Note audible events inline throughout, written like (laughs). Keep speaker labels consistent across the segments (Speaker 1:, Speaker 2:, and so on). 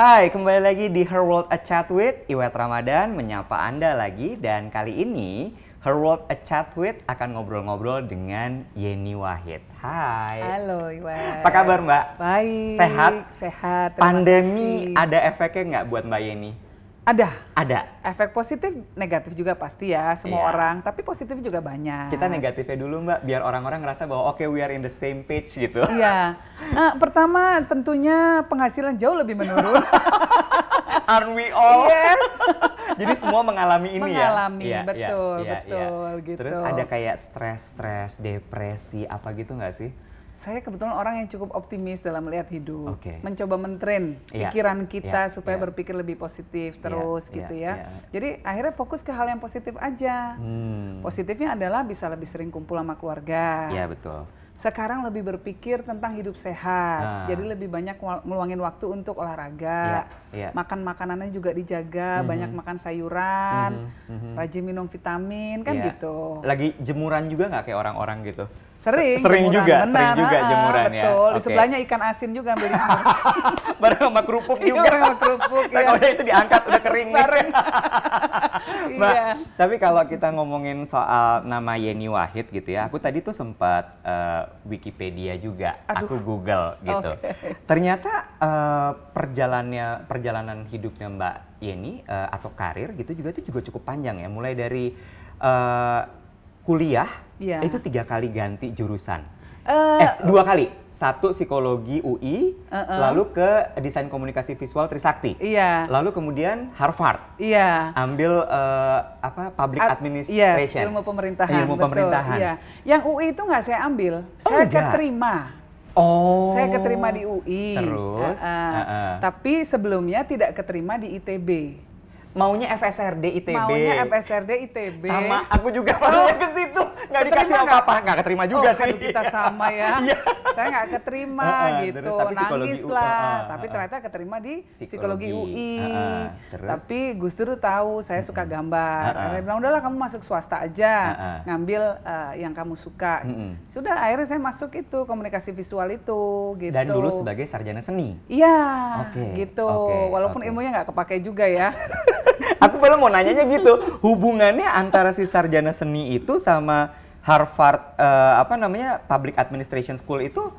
Speaker 1: Hai, kembali lagi di Her World A Chat With. Iwet Ramadan menyapa Anda lagi dan kali ini Her World A Chat With akan ngobrol-ngobrol dengan Yeni Wahid. Hai.
Speaker 2: Halo Iwet.
Speaker 1: Apa kabar Mbak?
Speaker 2: Baik.
Speaker 1: Sehat?
Speaker 2: Sehat.
Speaker 1: Pandemi
Speaker 2: kasih.
Speaker 1: ada efeknya nggak buat Mbak Yeni?
Speaker 2: Ada.
Speaker 1: Ada.
Speaker 2: Efek positif, negatif juga pasti ya semua
Speaker 1: Iya.
Speaker 2: orang. Tapi positif juga banyak.
Speaker 1: Kita negatifnya dulu Mbak, biar orang-orang ngerasa bahwa oke we are in the same page gitu.
Speaker 2: Iya. Nah, pertama tentunya penghasilan jauh lebih menurun. (laughs)
Speaker 1: Aren't we all?
Speaker 2: yes. (laughs)
Speaker 1: Jadi semua mengalami ini ya?
Speaker 2: Mengalami,
Speaker 1: Iya,
Speaker 2: betul,
Speaker 1: iya, iya,
Speaker 2: betul,
Speaker 1: iya.
Speaker 2: gitu.
Speaker 1: Terus ada kayak stres-stres, depresi, apa gitu nggak sih?
Speaker 2: Saya kebetulan orang yang cukup optimis dalam melihat hidup.
Speaker 1: Oke.
Speaker 2: Mencoba mentren
Speaker 1: Iya,
Speaker 2: pikiran kita
Speaker 1: iya,
Speaker 2: supaya
Speaker 1: iya.
Speaker 2: berpikir lebih positif
Speaker 1: Iya,
Speaker 2: terus
Speaker 1: iya,
Speaker 2: gitu ya.
Speaker 1: iya.
Speaker 2: Jadi akhirnya fokus ke hal yang positif aja.
Speaker 1: Hmm.
Speaker 2: Positifnya adalah bisa lebih sering kumpul sama keluarga.
Speaker 1: Iya betul.
Speaker 2: Sekarang lebih berpikir tentang hidup sehat.
Speaker 1: Nah.
Speaker 2: Jadi lebih banyak meluangin waktu untuk olahraga.
Speaker 1: Iya, iya.
Speaker 2: Makan makanannya juga dijaga, banyak makan sayuran, rajin minum vitamin kan
Speaker 1: Iya.
Speaker 2: gitu.
Speaker 1: Lagi jemuran juga nggak kayak orang-orang gitu?
Speaker 2: Sering,
Speaker 1: Se- Sering
Speaker 2: jemuran,
Speaker 1: juga,
Speaker 2: benar,
Speaker 1: sering juga
Speaker 2: ah,
Speaker 1: jemuran ya.
Speaker 2: Betul. Di
Speaker 1: Oke.
Speaker 2: sebelahnya ikan asin juga jemur. (laughs)
Speaker 1: Bareng sama kerupuk
Speaker 2: Iya,
Speaker 1: juga.
Speaker 2: bareng sama kerupuk, (laughs) iya.
Speaker 1: kalau itu diangkat udah kering. nih. (laughs)
Speaker 2: Bareng.
Speaker 1: Mbak,
Speaker 2: Iya.
Speaker 1: tapi kalau kita ngomongin soal nama Yeni Wahid gitu ya, aku tadi tuh sempat eh, Wikipedia juga,
Speaker 2: Aduh.
Speaker 1: aku Google gitu.
Speaker 2: Oke.
Speaker 1: Ternyata eh, perjalanannya perjalanan hidupnya Mbak Yeni eh, atau karir gitu juga itu juga cukup panjang ya, mulai dari eh, kuliah
Speaker 2: Iya.
Speaker 1: itu tiga kali ganti jurusan,
Speaker 2: Eh,
Speaker 1: eh dua kali, satu psikologi UI,
Speaker 2: Uh-uh.
Speaker 1: lalu ke desain komunikasi visual Trisakti.
Speaker 2: Iya.
Speaker 1: Lalu kemudian Harvard
Speaker 2: Iya.
Speaker 1: ambil eh, apa public
Speaker 2: Ad-
Speaker 1: administration.
Speaker 2: Yes, ilmu pemerintahan.
Speaker 1: Ilmu
Speaker 2: betul,
Speaker 1: pemerintahan.
Speaker 2: Iya. Yang UI itu nggak saya ambil,
Speaker 1: Oh,
Speaker 2: saya
Speaker 1: enggak?
Speaker 2: keterima.
Speaker 1: Oh.
Speaker 2: Saya keterima di UI.
Speaker 1: Terus?
Speaker 2: Ah, ah.
Speaker 1: Heeh.
Speaker 2: Tapi sebelumnya tidak keterima di ITB.
Speaker 1: Maunya FSRD ITB.
Speaker 2: Maunya FSRD ITB.
Speaker 1: Sama, aku juga maunya ke situ. Nggak dikasih apa-apa, nggak keterima juga
Speaker 2: oh,
Speaker 1: sih.
Speaker 2: kita sama ya. (laughs)
Speaker 1: Iya.
Speaker 2: saya nggak keterima gitu,
Speaker 1: terus tapi psikologi
Speaker 2: nangis lah. tapi ternyata keterima di
Speaker 1: Psikologi,
Speaker 2: psikologi, UI.
Speaker 1: terus?
Speaker 2: Tapi Gus Dur tahu saya suka gambar.
Speaker 1: Heeh.
Speaker 2: Akhirnya bilang udahlah kamu masuk swasta aja, ngambil eh, yang kamu suka. Sudah akhirnya saya masuk itu komunikasi visual itu gitu.
Speaker 1: Dan dulu sebagai sarjana seni.
Speaker 2: Iya,
Speaker 1: Oke,
Speaker 2: gitu.
Speaker 1: oke,
Speaker 2: Walaupun
Speaker 1: oke.
Speaker 2: ilmunya nggak kepake juga ya. (laughs) (laughs)
Speaker 1: Aku baru mau nanyanya gitu, hubungannya antara si sarjana seni itu sama Harvard eh, apa namanya Public Administration School itu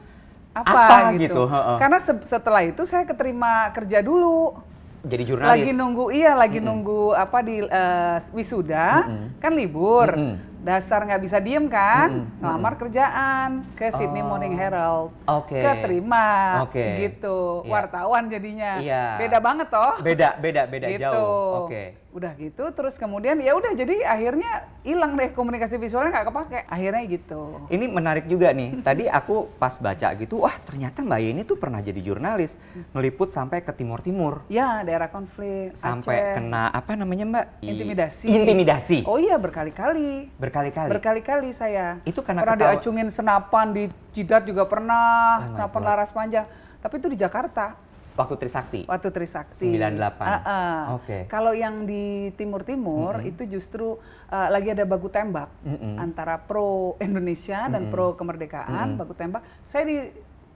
Speaker 2: apa,
Speaker 1: gitu? Heeh.
Speaker 2: Karena se- setelah itu saya keterima kerja dulu.
Speaker 1: Jadi jurnalis.
Speaker 2: Lagi nunggu iya, lagi nunggu apa di eh, wisuda, kan libur.
Speaker 1: Mm-mm.
Speaker 2: Dasar nggak bisa diem kan,
Speaker 1: Mm-mm.
Speaker 2: ngelamar kerjaan ke Sydney
Speaker 1: Oh.
Speaker 2: Morning Herald.
Speaker 1: Oke.
Speaker 2: Keterima,
Speaker 1: Oke.
Speaker 2: gitu.
Speaker 1: Iya.
Speaker 2: Wartawan jadinya.
Speaker 1: Iya.
Speaker 2: Beda banget toh.
Speaker 1: Beda, beda, beda
Speaker 2: gitu.
Speaker 1: jauh. Oke.
Speaker 2: Udah gitu, terus kemudian ya udah jadi akhirnya hilang deh komunikasi visualnya nggak kepake. Akhirnya gitu.
Speaker 1: Ini menarik juga nih. Tadi aku pas baca gitu, wah ternyata Mbak Yeni tuh pernah jadi jurnalis, ngeliput sampai ke Timur Timur,
Speaker 2: Ya, daerah konflik.
Speaker 1: sampai
Speaker 2: Aceh.
Speaker 1: kena apa namanya Mbak?
Speaker 2: Intimidasi.
Speaker 1: Intimidasi.
Speaker 2: Oh iya berkali-kali.
Speaker 1: Berkali-kali.
Speaker 2: Berkali-kali saya.
Speaker 1: Itu karena
Speaker 2: pernah
Speaker 1: ketawa-
Speaker 2: diacungin senapan di jidat juga
Speaker 1: Oh
Speaker 2: pernah,
Speaker 1: my
Speaker 2: senapan
Speaker 1: God.
Speaker 2: laras panjang. Tapi itu di Jakarta
Speaker 1: Waktu Trisakti.
Speaker 2: waktu Trisakti.
Speaker 1: 98.
Speaker 2: Ah, ah.
Speaker 1: Oke.
Speaker 2: Kalau yang di Timur-Timur itu justru uh, lagi ada baku tembak
Speaker 1: Mm-mm.
Speaker 2: antara pro Indonesia dan pro kemerdekaan, baku tembak. Saya di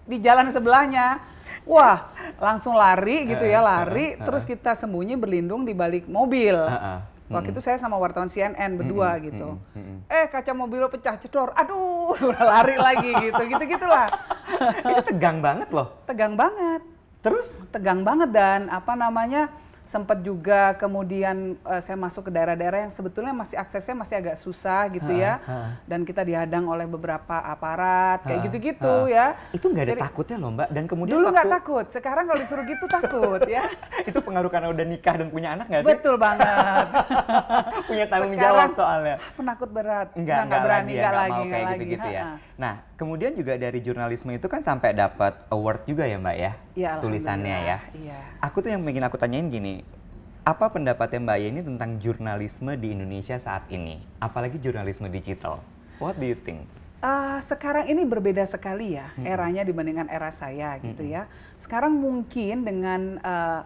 Speaker 2: di jalan sebelahnya. Wah, langsung lari gitu ya, lari. Terus kita sembunyi berlindung di balik mobil.
Speaker 1: Ah, ah.
Speaker 2: Waktu itu saya sama wartawan CNN berdua gitu.
Speaker 1: mm, mm.
Speaker 2: Eh kaca mobil lo pecah cedor. Aduh, (laughs) lari lagi gitu. Gitu-gitulah. (laughs)
Speaker 1: Itu tegang banget loh.
Speaker 2: Tegang banget.
Speaker 1: Terus
Speaker 2: Tegang banget dan apa namanya? Sempat juga kemudian eh, saya masuk ke daerah-daerah yang sebetulnya masih aksesnya masih agak susah gitu ya.
Speaker 1: ha.
Speaker 2: Dan kita dihadang oleh beberapa aparat kayak
Speaker 1: Ha,
Speaker 2: gitu-gitu
Speaker 1: ha.
Speaker 2: ya.
Speaker 1: itu nggak ada
Speaker 2: Jadi-
Speaker 1: takutnya loh Mbak. Dan kemudian
Speaker 2: Dulu nggak
Speaker 1: waktu-
Speaker 2: takut, sekarang kalau disuruh gitu takut ya. (laughs)
Speaker 1: itu pengaruh karena udah nikah dan punya anak nggak sih?
Speaker 2: Betul banget. (laughs)
Speaker 1: punya tanggung
Speaker 2: Sekarang-
Speaker 1: jawab soalnya.
Speaker 2: Penakut berat. Nggak berani,
Speaker 1: lagi ya,
Speaker 2: nggak lagi, nggak
Speaker 1: kayak
Speaker 2: lagi.
Speaker 1: gitu-gitu ya.
Speaker 2: Ha-ha.
Speaker 1: Nah, kemudian juga dari jurnalisme itu kan sampai dapat award juga ya Mbak ya,
Speaker 2: Ya,
Speaker 1: tulisannya ya.
Speaker 2: Iya.
Speaker 1: Aku tuh yang ingin aku tanyain gini, apa pendapatnya Mbak Yeni tentang jurnalisme di Indonesia saat ini? Apalagi jurnalisme digital. What do you think?
Speaker 2: Ah, sekarang ini berbeda sekali ya eranya dibandingkan era saya gitu ya. Sekarang mungkin dengan ah,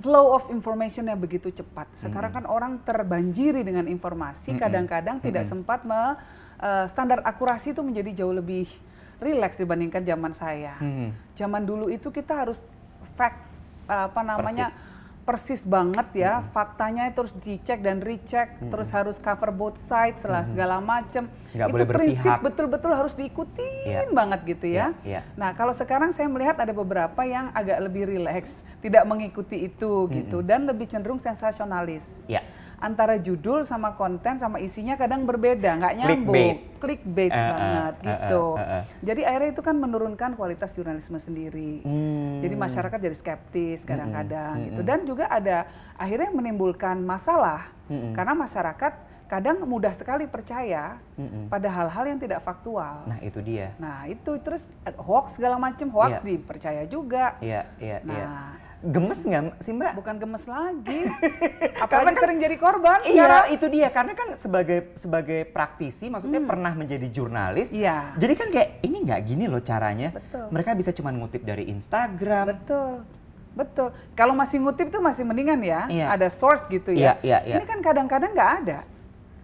Speaker 2: flow of information yang begitu cepat. Sekarang kan orang terbanjiri dengan informasi, kadang-kadang tidak sempat me, eh, standar akurasi itu menjadi jauh lebih rileks dibandingkan zaman saya.
Speaker 1: Hmm.
Speaker 2: Zaman dulu itu kita harus fact apa namanya persis, banget ya, faktanya terus dicek dan recheck, terus harus cover both sides, lah segala macam. Itu
Speaker 1: boleh
Speaker 2: prinsip betul-betul harus diikutin
Speaker 1: Iya.
Speaker 2: banget gitu ya.
Speaker 1: Iya, iya.
Speaker 2: Nah, kalau sekarang saya melihat ada beberapa yang agak lebih rileks, tidak mengikuti itu gitu dan lebih cenderung sensasionalis.
Speaker 1: Ya.
Speaker 2: Antara judul sama konten sama isinya kadang berbeda, nggak nyambung.
Speaker 1: Clickbait.
Speaker 2: Clickbait
Speaker 1: Eh, eh,
Speaker 2: banget
Speaker 1: eh,
Speaker 2: gitu.
Speaker 1: eh, eh, eh.
Speaker 2: Jadi akhirnya itu kan menurunkan kualitas jurnalisme sendiri.
Speaker 1: Hmm.
Speaker 2: Jadi masyarakat jadi skeptis kadang-kadang gitu dan juga ada akhirnya menimbulkan masalah karena masyarakat kadang mudah sekali percaya pada hal-hal yang tidak faktual.
Speaker 1: Nah, itu dia.
Speaker 2: Nah itu terus hoax segala macam hoax
Speaker 1: Iya.
Speaker 2: dipercaya juga.
Speaker 1: Iya, iya, iya.
Speaker 2: Nah
Speaker 1: Gemes nggak sih Mbak?
Speaker 2: bukan gemes lagi, (laughs) apalagi sering jadi korban.
Speaker 1: Iya,
Speaker 2: sekarang.
Speaker 1: itu dia. Karena kan sebagai sebagai praktisi, maksudnya pernah menjadi jurnalis.
Speaker 2: Iya.
Speaker 1: Jadi kan kayak ini nggak gini loh caranya.
Speaker 2: Betul.
Speaker 1: Mereka bisa cuma ngutip dari Instagram.
Speaker 2: Betul. Betul. Kalau masih ngutip tuh masih mendingan ya,
Speaker 1: Iya.
Speaker 2: ada source gitu ya.
Speaker 1: Iya, iya, iya.
Speaker 2: Ini kan kadang-kadang nggak ada,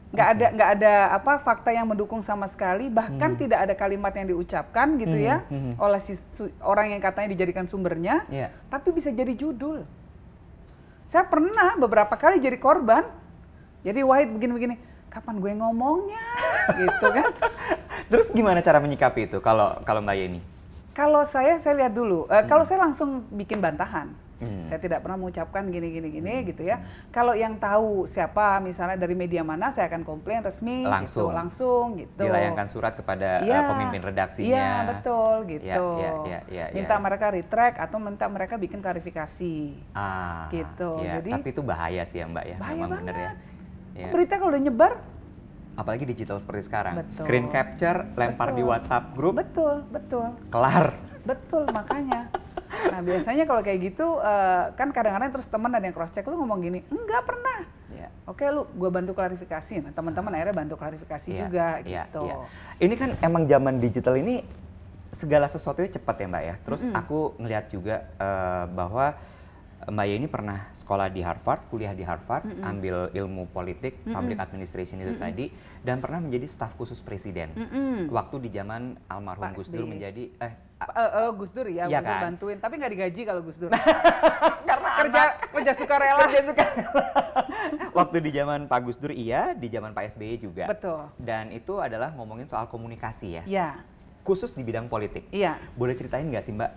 Speaker 2: nggak ada nggak ada apa fakta yang mendukung sama sekali, bahkan
Speaker 1: Hmm.
Speaker 2: tidak ada kalimat yang diucapkan gitu ya oleh si orang yang katanya dijadikan sumbernya,
Speaker 1: Iya.
Speaker 2: tapi bisa jadi judul. Saya pernah beberapa kali jadi korban. Jadi Wahid begini-begini, kapan gue ngomongnya, (laughs) gitu kan? (laughs)
Speaker 1: Terus gimana cara menyikapi itu kalau kalau Mbak Yeni?
Speaker 2: Kalau saya, saya lihat dulu. Eh, Kalau saya langsung bikin bantahan.
Speaker 1: Hmm.
Speaker 2: Saya tidak pernah mengucapkan gini, gini, gini, gitu ya. Kalau yang tahu siapa, misalnya dari media mana, saya akan komplain resmi,
Speaker 1: Langsung.
Speaker 2: gitu, langsung, gitu.
Speaker 1: Dilayangkan surat kepada uh,
Speaker 2: Iya,
Speaker 1: pemimpin redaksinya.
Speaker 2: Iya, betul, gitu.
Speaker 1: iya, iya, iya,
Speaker 2: minta
Speaker 1: iya.
Speaker 2: mereka retract atau minta mereka bikin klarifikasi.
Speaker 1: Ah,
Speaker 2: Gitu.
Speaker 1: iya.
Speaker 2: Jadi-
Speaker 1: tapi itu bahaya sih ya Mbak ya,
Speaker 2: Bahaya
Speaker 1: memang bener ya.
Speaker 2: banget.
Speaker 1: Iya.
Speaker 2: Berita kalau udah nyebar,
Speaker 1: Apalagi digital seperti sekarang.
Speaker 2: Betul.
Speaker 1: Screen capture, lempar di
Speaker 2: Betul.
Speaker 1: WhatsApp grup,
Speaker 2: betul, betul.
Speaker 1: kelar.
Speaker 2: Betul makanya. Nah biasanya kalau kayak gitu eh, kan kadang-kadang terus teman ada yang cross check lu ngomong gini, enggak pernah.
Speaker 1: Iya.
Speaker 2: Oke lu, gue bantu klarifikasi. Nah teman-teman akhirnya bantu klarifikasi
Speaker 1: Iya,
Speaker 2: juga
Speaker 1: iya,
Speaker 2: gitu.
Speaker 1: iya. Ini kan emang zaman digital ini segala sesuatunya cepat ya Mbak ya. Terus aku ngelihat juga eh, bahwa Mbak Yeni pernah sekolah di Harvard, kuliah di Harvard, ambil ilmu politik, public administration itu tadi, dan pernah menjadi staf khusus presiden.
Speaker 2: Mm-mm.
Speaker 1: Waktu di zaman almarhum Gus Dur menjadi eh
Speaker 2: Eh, eh, Gus Dur ya, Gus Dur
Speaker 1: kan?
Speaker 2: bantuin. Tapi nggak digaji kalau Gus Dur. (laughs)
Speaker 1: karena
Speaker 2: kerja kerja sukarela.
Speaker 1: Kerja suka. (laughs) Waktu di zaman Pak Gus Dur iya, di zaman Pak SBY juga.
Speaker 2: Betul.
Speaker 1: Dan itu adalah ngomongin soal komunikasi ya.
Speaker 2: Iya,
Speaker 1: Khusus di bidang politik.
Speaker 2: iya.
Speaker 1: Boleh ceritain nggak sih Mbak?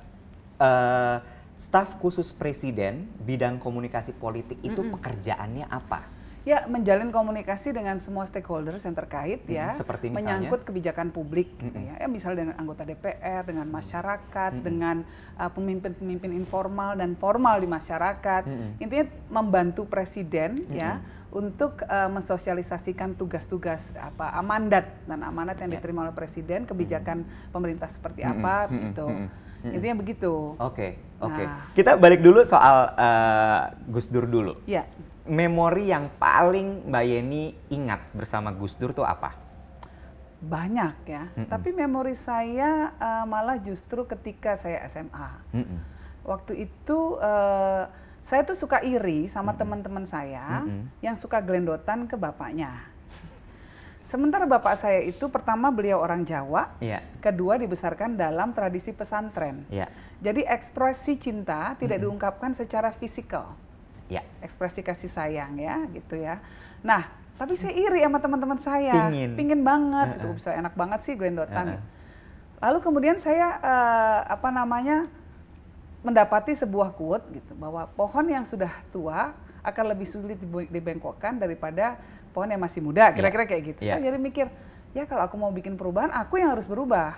Speaker 1: eh staf khusus presiden bidang komunikasi politik itu pekerjaannya apa?
Speaker 2: Ya, menjalin komunikasi dengan semua stakeholders yang terkait ya,
Speaker 1: seperti misalnya?
Speaker 2: menyangkut kebijakan publik, gitu ya. ya, misalnya dengan anggota DPR, dengan masyarakat, dengan uh, pemimpin-pemimpin informal dan formal di masyarakat. Intinya membantu presiden ya untuk uh, mensosialisasikan tugas-tugas apa amandat dan amanat yang
Speaker 1: Ya.
Speaker 2: diterima oleh presiden, kebijakan pemerintah seperti apa gitu. Intinya begitu.
Speaker 1: Oke, oke.
Speaker 2: Nah.
Speaker 1: Kita balik dulu soal eh, Gus Dur dulu.
Speaker 2: Ya.
Speaker 1: Memori yang paling Mbak Yeni ingat bersama Gus Dur tuh apa?
Speaker 2: Banyak ya, tapi memori saya uh, malah justru ketika saya SMA.
Speaker 1: Mm-mm.
Speaker 2: Waktu itu uh, saya tuh suka iri sama teman-teman saya yang suka gelendotan ke bapaknya. Sementara bapak saya itu pertama beliau orang Jawa,
Speaker 1: Iya,
Speaker 2: kedua dibesarkan dalam tradisi pesantren.
Speaker 1: iya,
Speaker 2: Jadi ekspresi cinta tidak diungkapkan secara fisikal
Speaker 1: iya.
Speaker 2: ekspresi kasih sayang ya gitu ya. Nah, tapi saya iri sama teman-teman saya,
Speaker 1: Pingin.
Speaker 2: banget gitu, bisa enak banget sih gelendotan.
Speaker 1: Heeh.
Speaker 2: Lalu kemudian saya eh, apa namanya mendapati sebuah quote gitu bahwa pohon yang sudah tua akan lebih sulit dibengkokkan daripada pohon yang masih muda, kira-kira kayak gitu.
Speaker 1: Iya.
Speaker 2: Saya jadi mikir, ya kalau aku mau bikin perubahan, aku yang harus berubah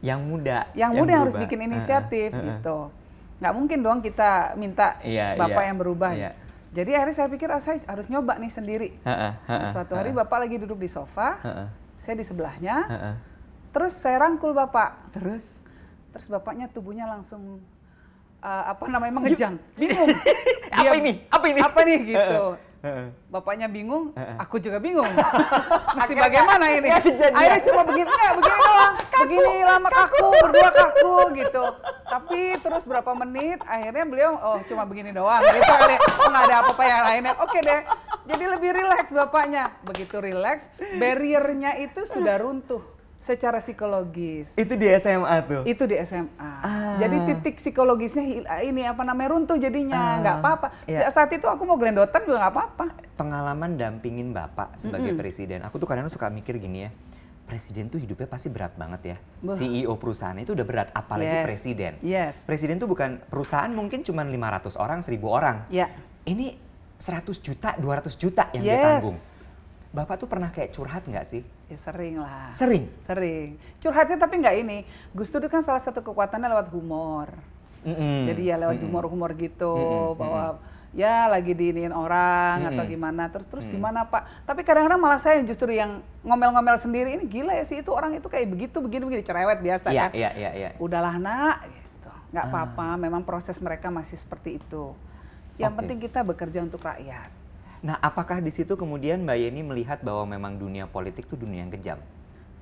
Speaker 1: Yang muda.
Speaker 2: yang muda yang harus
Speaker 1: berubah.
Speaker 2: bikin inisiatif
Speaker 1: heeh.
Speaker 2: gitu. Nggak mungkin dong kita minta
Speaker 1: Iya,
Speaker 2: bapak
Speaker 1: iya,
Speaker 2: yang berubah.
Speaker 1: iya.
Speaker 2: Jadi akhirnya saya pikir, oh, saya harus nyoba nih sendiri. Nah,
Speaker 1: heeh,
Speaker 2: suatu hari bapak lagi duduk di sofa,
Speaker 1: heeh,
Speaker 2: saya di sebelahnya,
Speaker 1: heeh.
Speaker 2: terus saya rangkul bapak.
Speaker 1: Terus
Speaker 2: Terus bapaknya tubuhnya langsung uh, apa namanya mengejang, (laughs) bingung.
Speaker 1: Apa ini? Apa ini?
Speaker 2: Apa nih gitu. Bapaknya bingung, aku juga bingung. (laughs) Mesti bagaimana ini? Akhirnya cuma begini, enggak (laughs) begini doang. Begini lama kaku, berdua kaku gitu. Tapi terus berapa menit, akhirnya beliau, oh cuma begini doang gitu kali. Oh nggak ada apa-apa yang lainnya. Oke deh. Jadi lebih rileks bapaknya. Begitu rileks, barriernya itu sudah runtuh secara psikologis.
Speaker 1: itu di SMA tuh.
Speaker 2: Itu di SMA.
Speaker 1: Ah,
Speaker 2: Jadi titik psikologisnya ini apa namanya runtuh jadinya, nggak apa-apa.
Speaker 1: iya.
Speaker 2: Saat itu aku mau gelendotan juga nggak apa-apa.
Speaker 1: Pengalaman dampingin Bapak sebagai presiden, aku tuh kadang suka mikir gini ya, presiden tuh hidupnya pasti berat banget ya.
Speaker 2: Wah.
Speaker 1: CEO perusahaan itu udah berat, apalagi
Speaker 2: Yes.
Speaker 1: presiden.
Speaker 2: Yes.
Speaker 1: Presiden tuh bukan perusahaan mungkin cuma 500 orang, 1000 orang.
Speaker 2: Ya.
Speaker 1: Ini 100 juta, 200 juta yang
Speaker 2: yes.
Speaker 1: ditanggung. Bapak tuh pernah kayak curhat nggak sih?
Speaker 2: Ya sering lah.
Speaker 1: Sering.
Speaker 2: Sering. Curhatnya tapi nggak ini. Gus Dur kan salah satu kekuatannya lewat humor.
Speaker 1: Mm-mm.
Speaker 2: Jadi ya lewat humor-humor gitu
Speaker 1: Mm-mm,
Speaker 2: bahwa ya lagi diinin orang atau
Speaker 1: Mm-mm.
Speaker 2: gimana terus terus gimana Pak. Tapi kadang-kadang malah saya justru yang ngomel-ngomel sendiri ini gila ya sih itu orang itu kayak begitu begini begini cerewet biasa
Speaker 1: Iya,
Speaker 2: kan.
Speaker 1: iya, iya, iya.
Speaker 2: Udahlah nak gitu. Nggak
Speaker 1: Ah.
Speaker 2: apa-apa, memang proses mereka masih seperti itu. Yang
Speaker 1: Oke.
Speaker 2: penting kita bekerja untuk rakyat.
Speaker 1: Nah, apakah di situ kemudian Mbak Yeni melihat bahwa memang dunia politik tuh dunia yang kejam?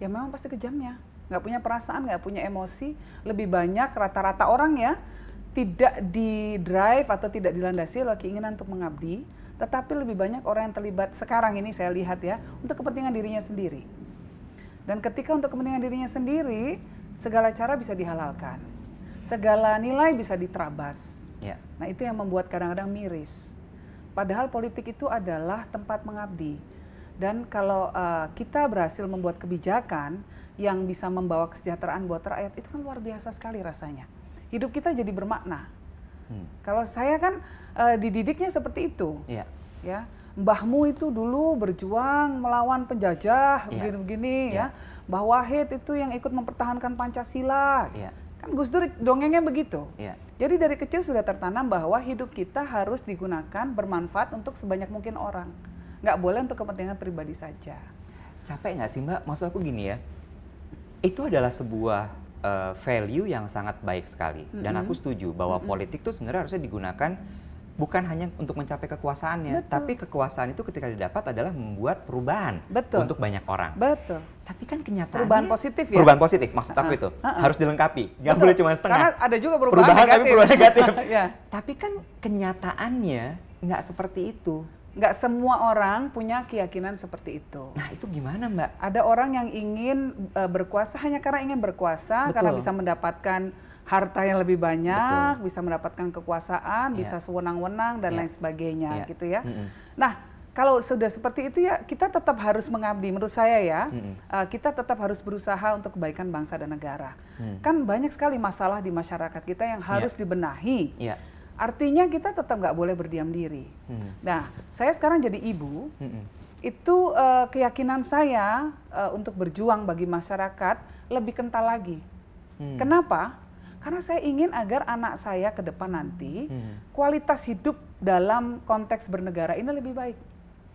Speaker 2: Ya memang pasti kejamnya. Nggak punya perasaan, nggak punya emosi. Lebih banyak rata-rata orang ya tidak di drive atau tidak dilandasi oleh keinginan untuk mengabdi, tetapi lebih banyak orang yang terlibat sekarang ini saya lihat ya untuk kepentingan dirinya sendiri. Dan ketika untuk kepentingan dirinya sendiri, segala cara bisa dihalalkan. Segala nilai bisa diterabas.
Speaker 1: Ya.
Speaker 2: Nah, itu yang membuat kadang-kadang miris. Padahal politik itu adalah tempat mengabdi. Dan kalau uh, kita berhasil membuat kebijakan yang bisa membawa kesejahteraan buat rakyat, itu kan luar biasa sekali rasanya. Hidup kita jadi bermakna.
Speaker 1: Hmm.
Speaker 2: Kalau saya kan uh, dididiknya seperti itu,
Speaker 1: Iya.
Speaker 2: ya. Mbahmu itu dulu berjuang melawan penjajah
Speaker 1: Iya.
Speaker 2: begini-begini
Speaker 1: Iya.
Speaker 2: ya. Mbah Wahid itu yang ikut mempertahankan Pancasila.
Speaker 1: Iya.
Speaker 2: Kan Gus Dur dongengnya begitu.
Speaker 1: Iya.
Speaker 2: Jadi dari kecil sudah tertanam bahwa hidup kita harus digunakan bermanfaat untuk sebanyak mungkin orang. Nggak boleh untuk kepentingan pribadi saja.
Speaker 1: Capek nggak sih Mbak? Maksud aku gini ya, itu adalah sebuah uh, value yang sangat baik sekali. Dan aku setuju bahwa politik tuh sebenarnya harusnya digunakan bukan hanya untuk mencapai kekuasaannya,
Speaker 2: Betul.
Speaker 1: tapi kekuasaan itu ketika didapat adalah membuat perubahan
Speaker 2: Betul.
Speaker 1: untuk banyak orang.
Speaker 2: Betul.
Speaker 1: Tapi kan kenyataannya
Speaker 2: Perubahan positif ya?
Speaker 1: Perubahan positif maksud aku itu
Speaker 2: uh-uh.
Speaker 1: harus dilengkapi, nggak
Speaker 2: Betul.
Speaker 1: boleh cuma setengah.
Speaker 2: Karena ada juga perubahan,
Speaker 1: tapi
Speaker 2: negatif.
Speaker 1: perubahan negatif. (laughs)
Speaker 2: ya.
Speaker 1: Tapi kan kenyataannya nggak seperti itu.
Speaker 2: Nggak semua orang punya keyakinan seperti itu.
Speaker 1: Nah itu gimana Mbak?
Speaker 2: Ada orang yang ingin eh, berkuasa hanya karena ingin berkuasa,
Speaker 1: Betul.
Speaker 2: karena bisa mendapatkan harta yang lebih banyak, bisa mendapatkan kekuasaan,
Speaker 1: Iya.
Speaker 2: bisa sewenang-wenang dan
Speaker 1: Iya.
Speaker 2: lain sebagainya,
Speaker 1: Iya.
Speaker 2: gitu ya.
Speaker 1: Mm-mm.
Speaker 2: Nah, kalau sudah seperti itu ya kita tetap harus mengabdi. Menurut saya ya,
Speaker 1: Mm-mm.
Speaker 2: uh, kita tetap harus berusaha untuk kebaikan bangsa dan negara.
Speaker 1: Hmm.
Speaker 2: Kan banyak sekali masalah di masyarakat kita yang harus dibenahi.
Speaker 1: Iya.
Speaker 2: Artinya kita tetap nggak boleh berdiam diri.
Speaker 1: Hmm.
Speaker 2: Nah, saya sekarang jadi ibu,
Speaker 1: Mm-mm.
Speaker 2: itu uh, keyakinan saya uh, untuk berjuang bagi masyarakat lebih kental lagi.
Speaker 1: Hmm.
Speaker 2: Kenapa? Karena saya ingin agar anak saya ke depan nanti
Speaker 1: Hmm.
Speaker 2: kualitas hidup dalam konteks bernegara ini lebih baik.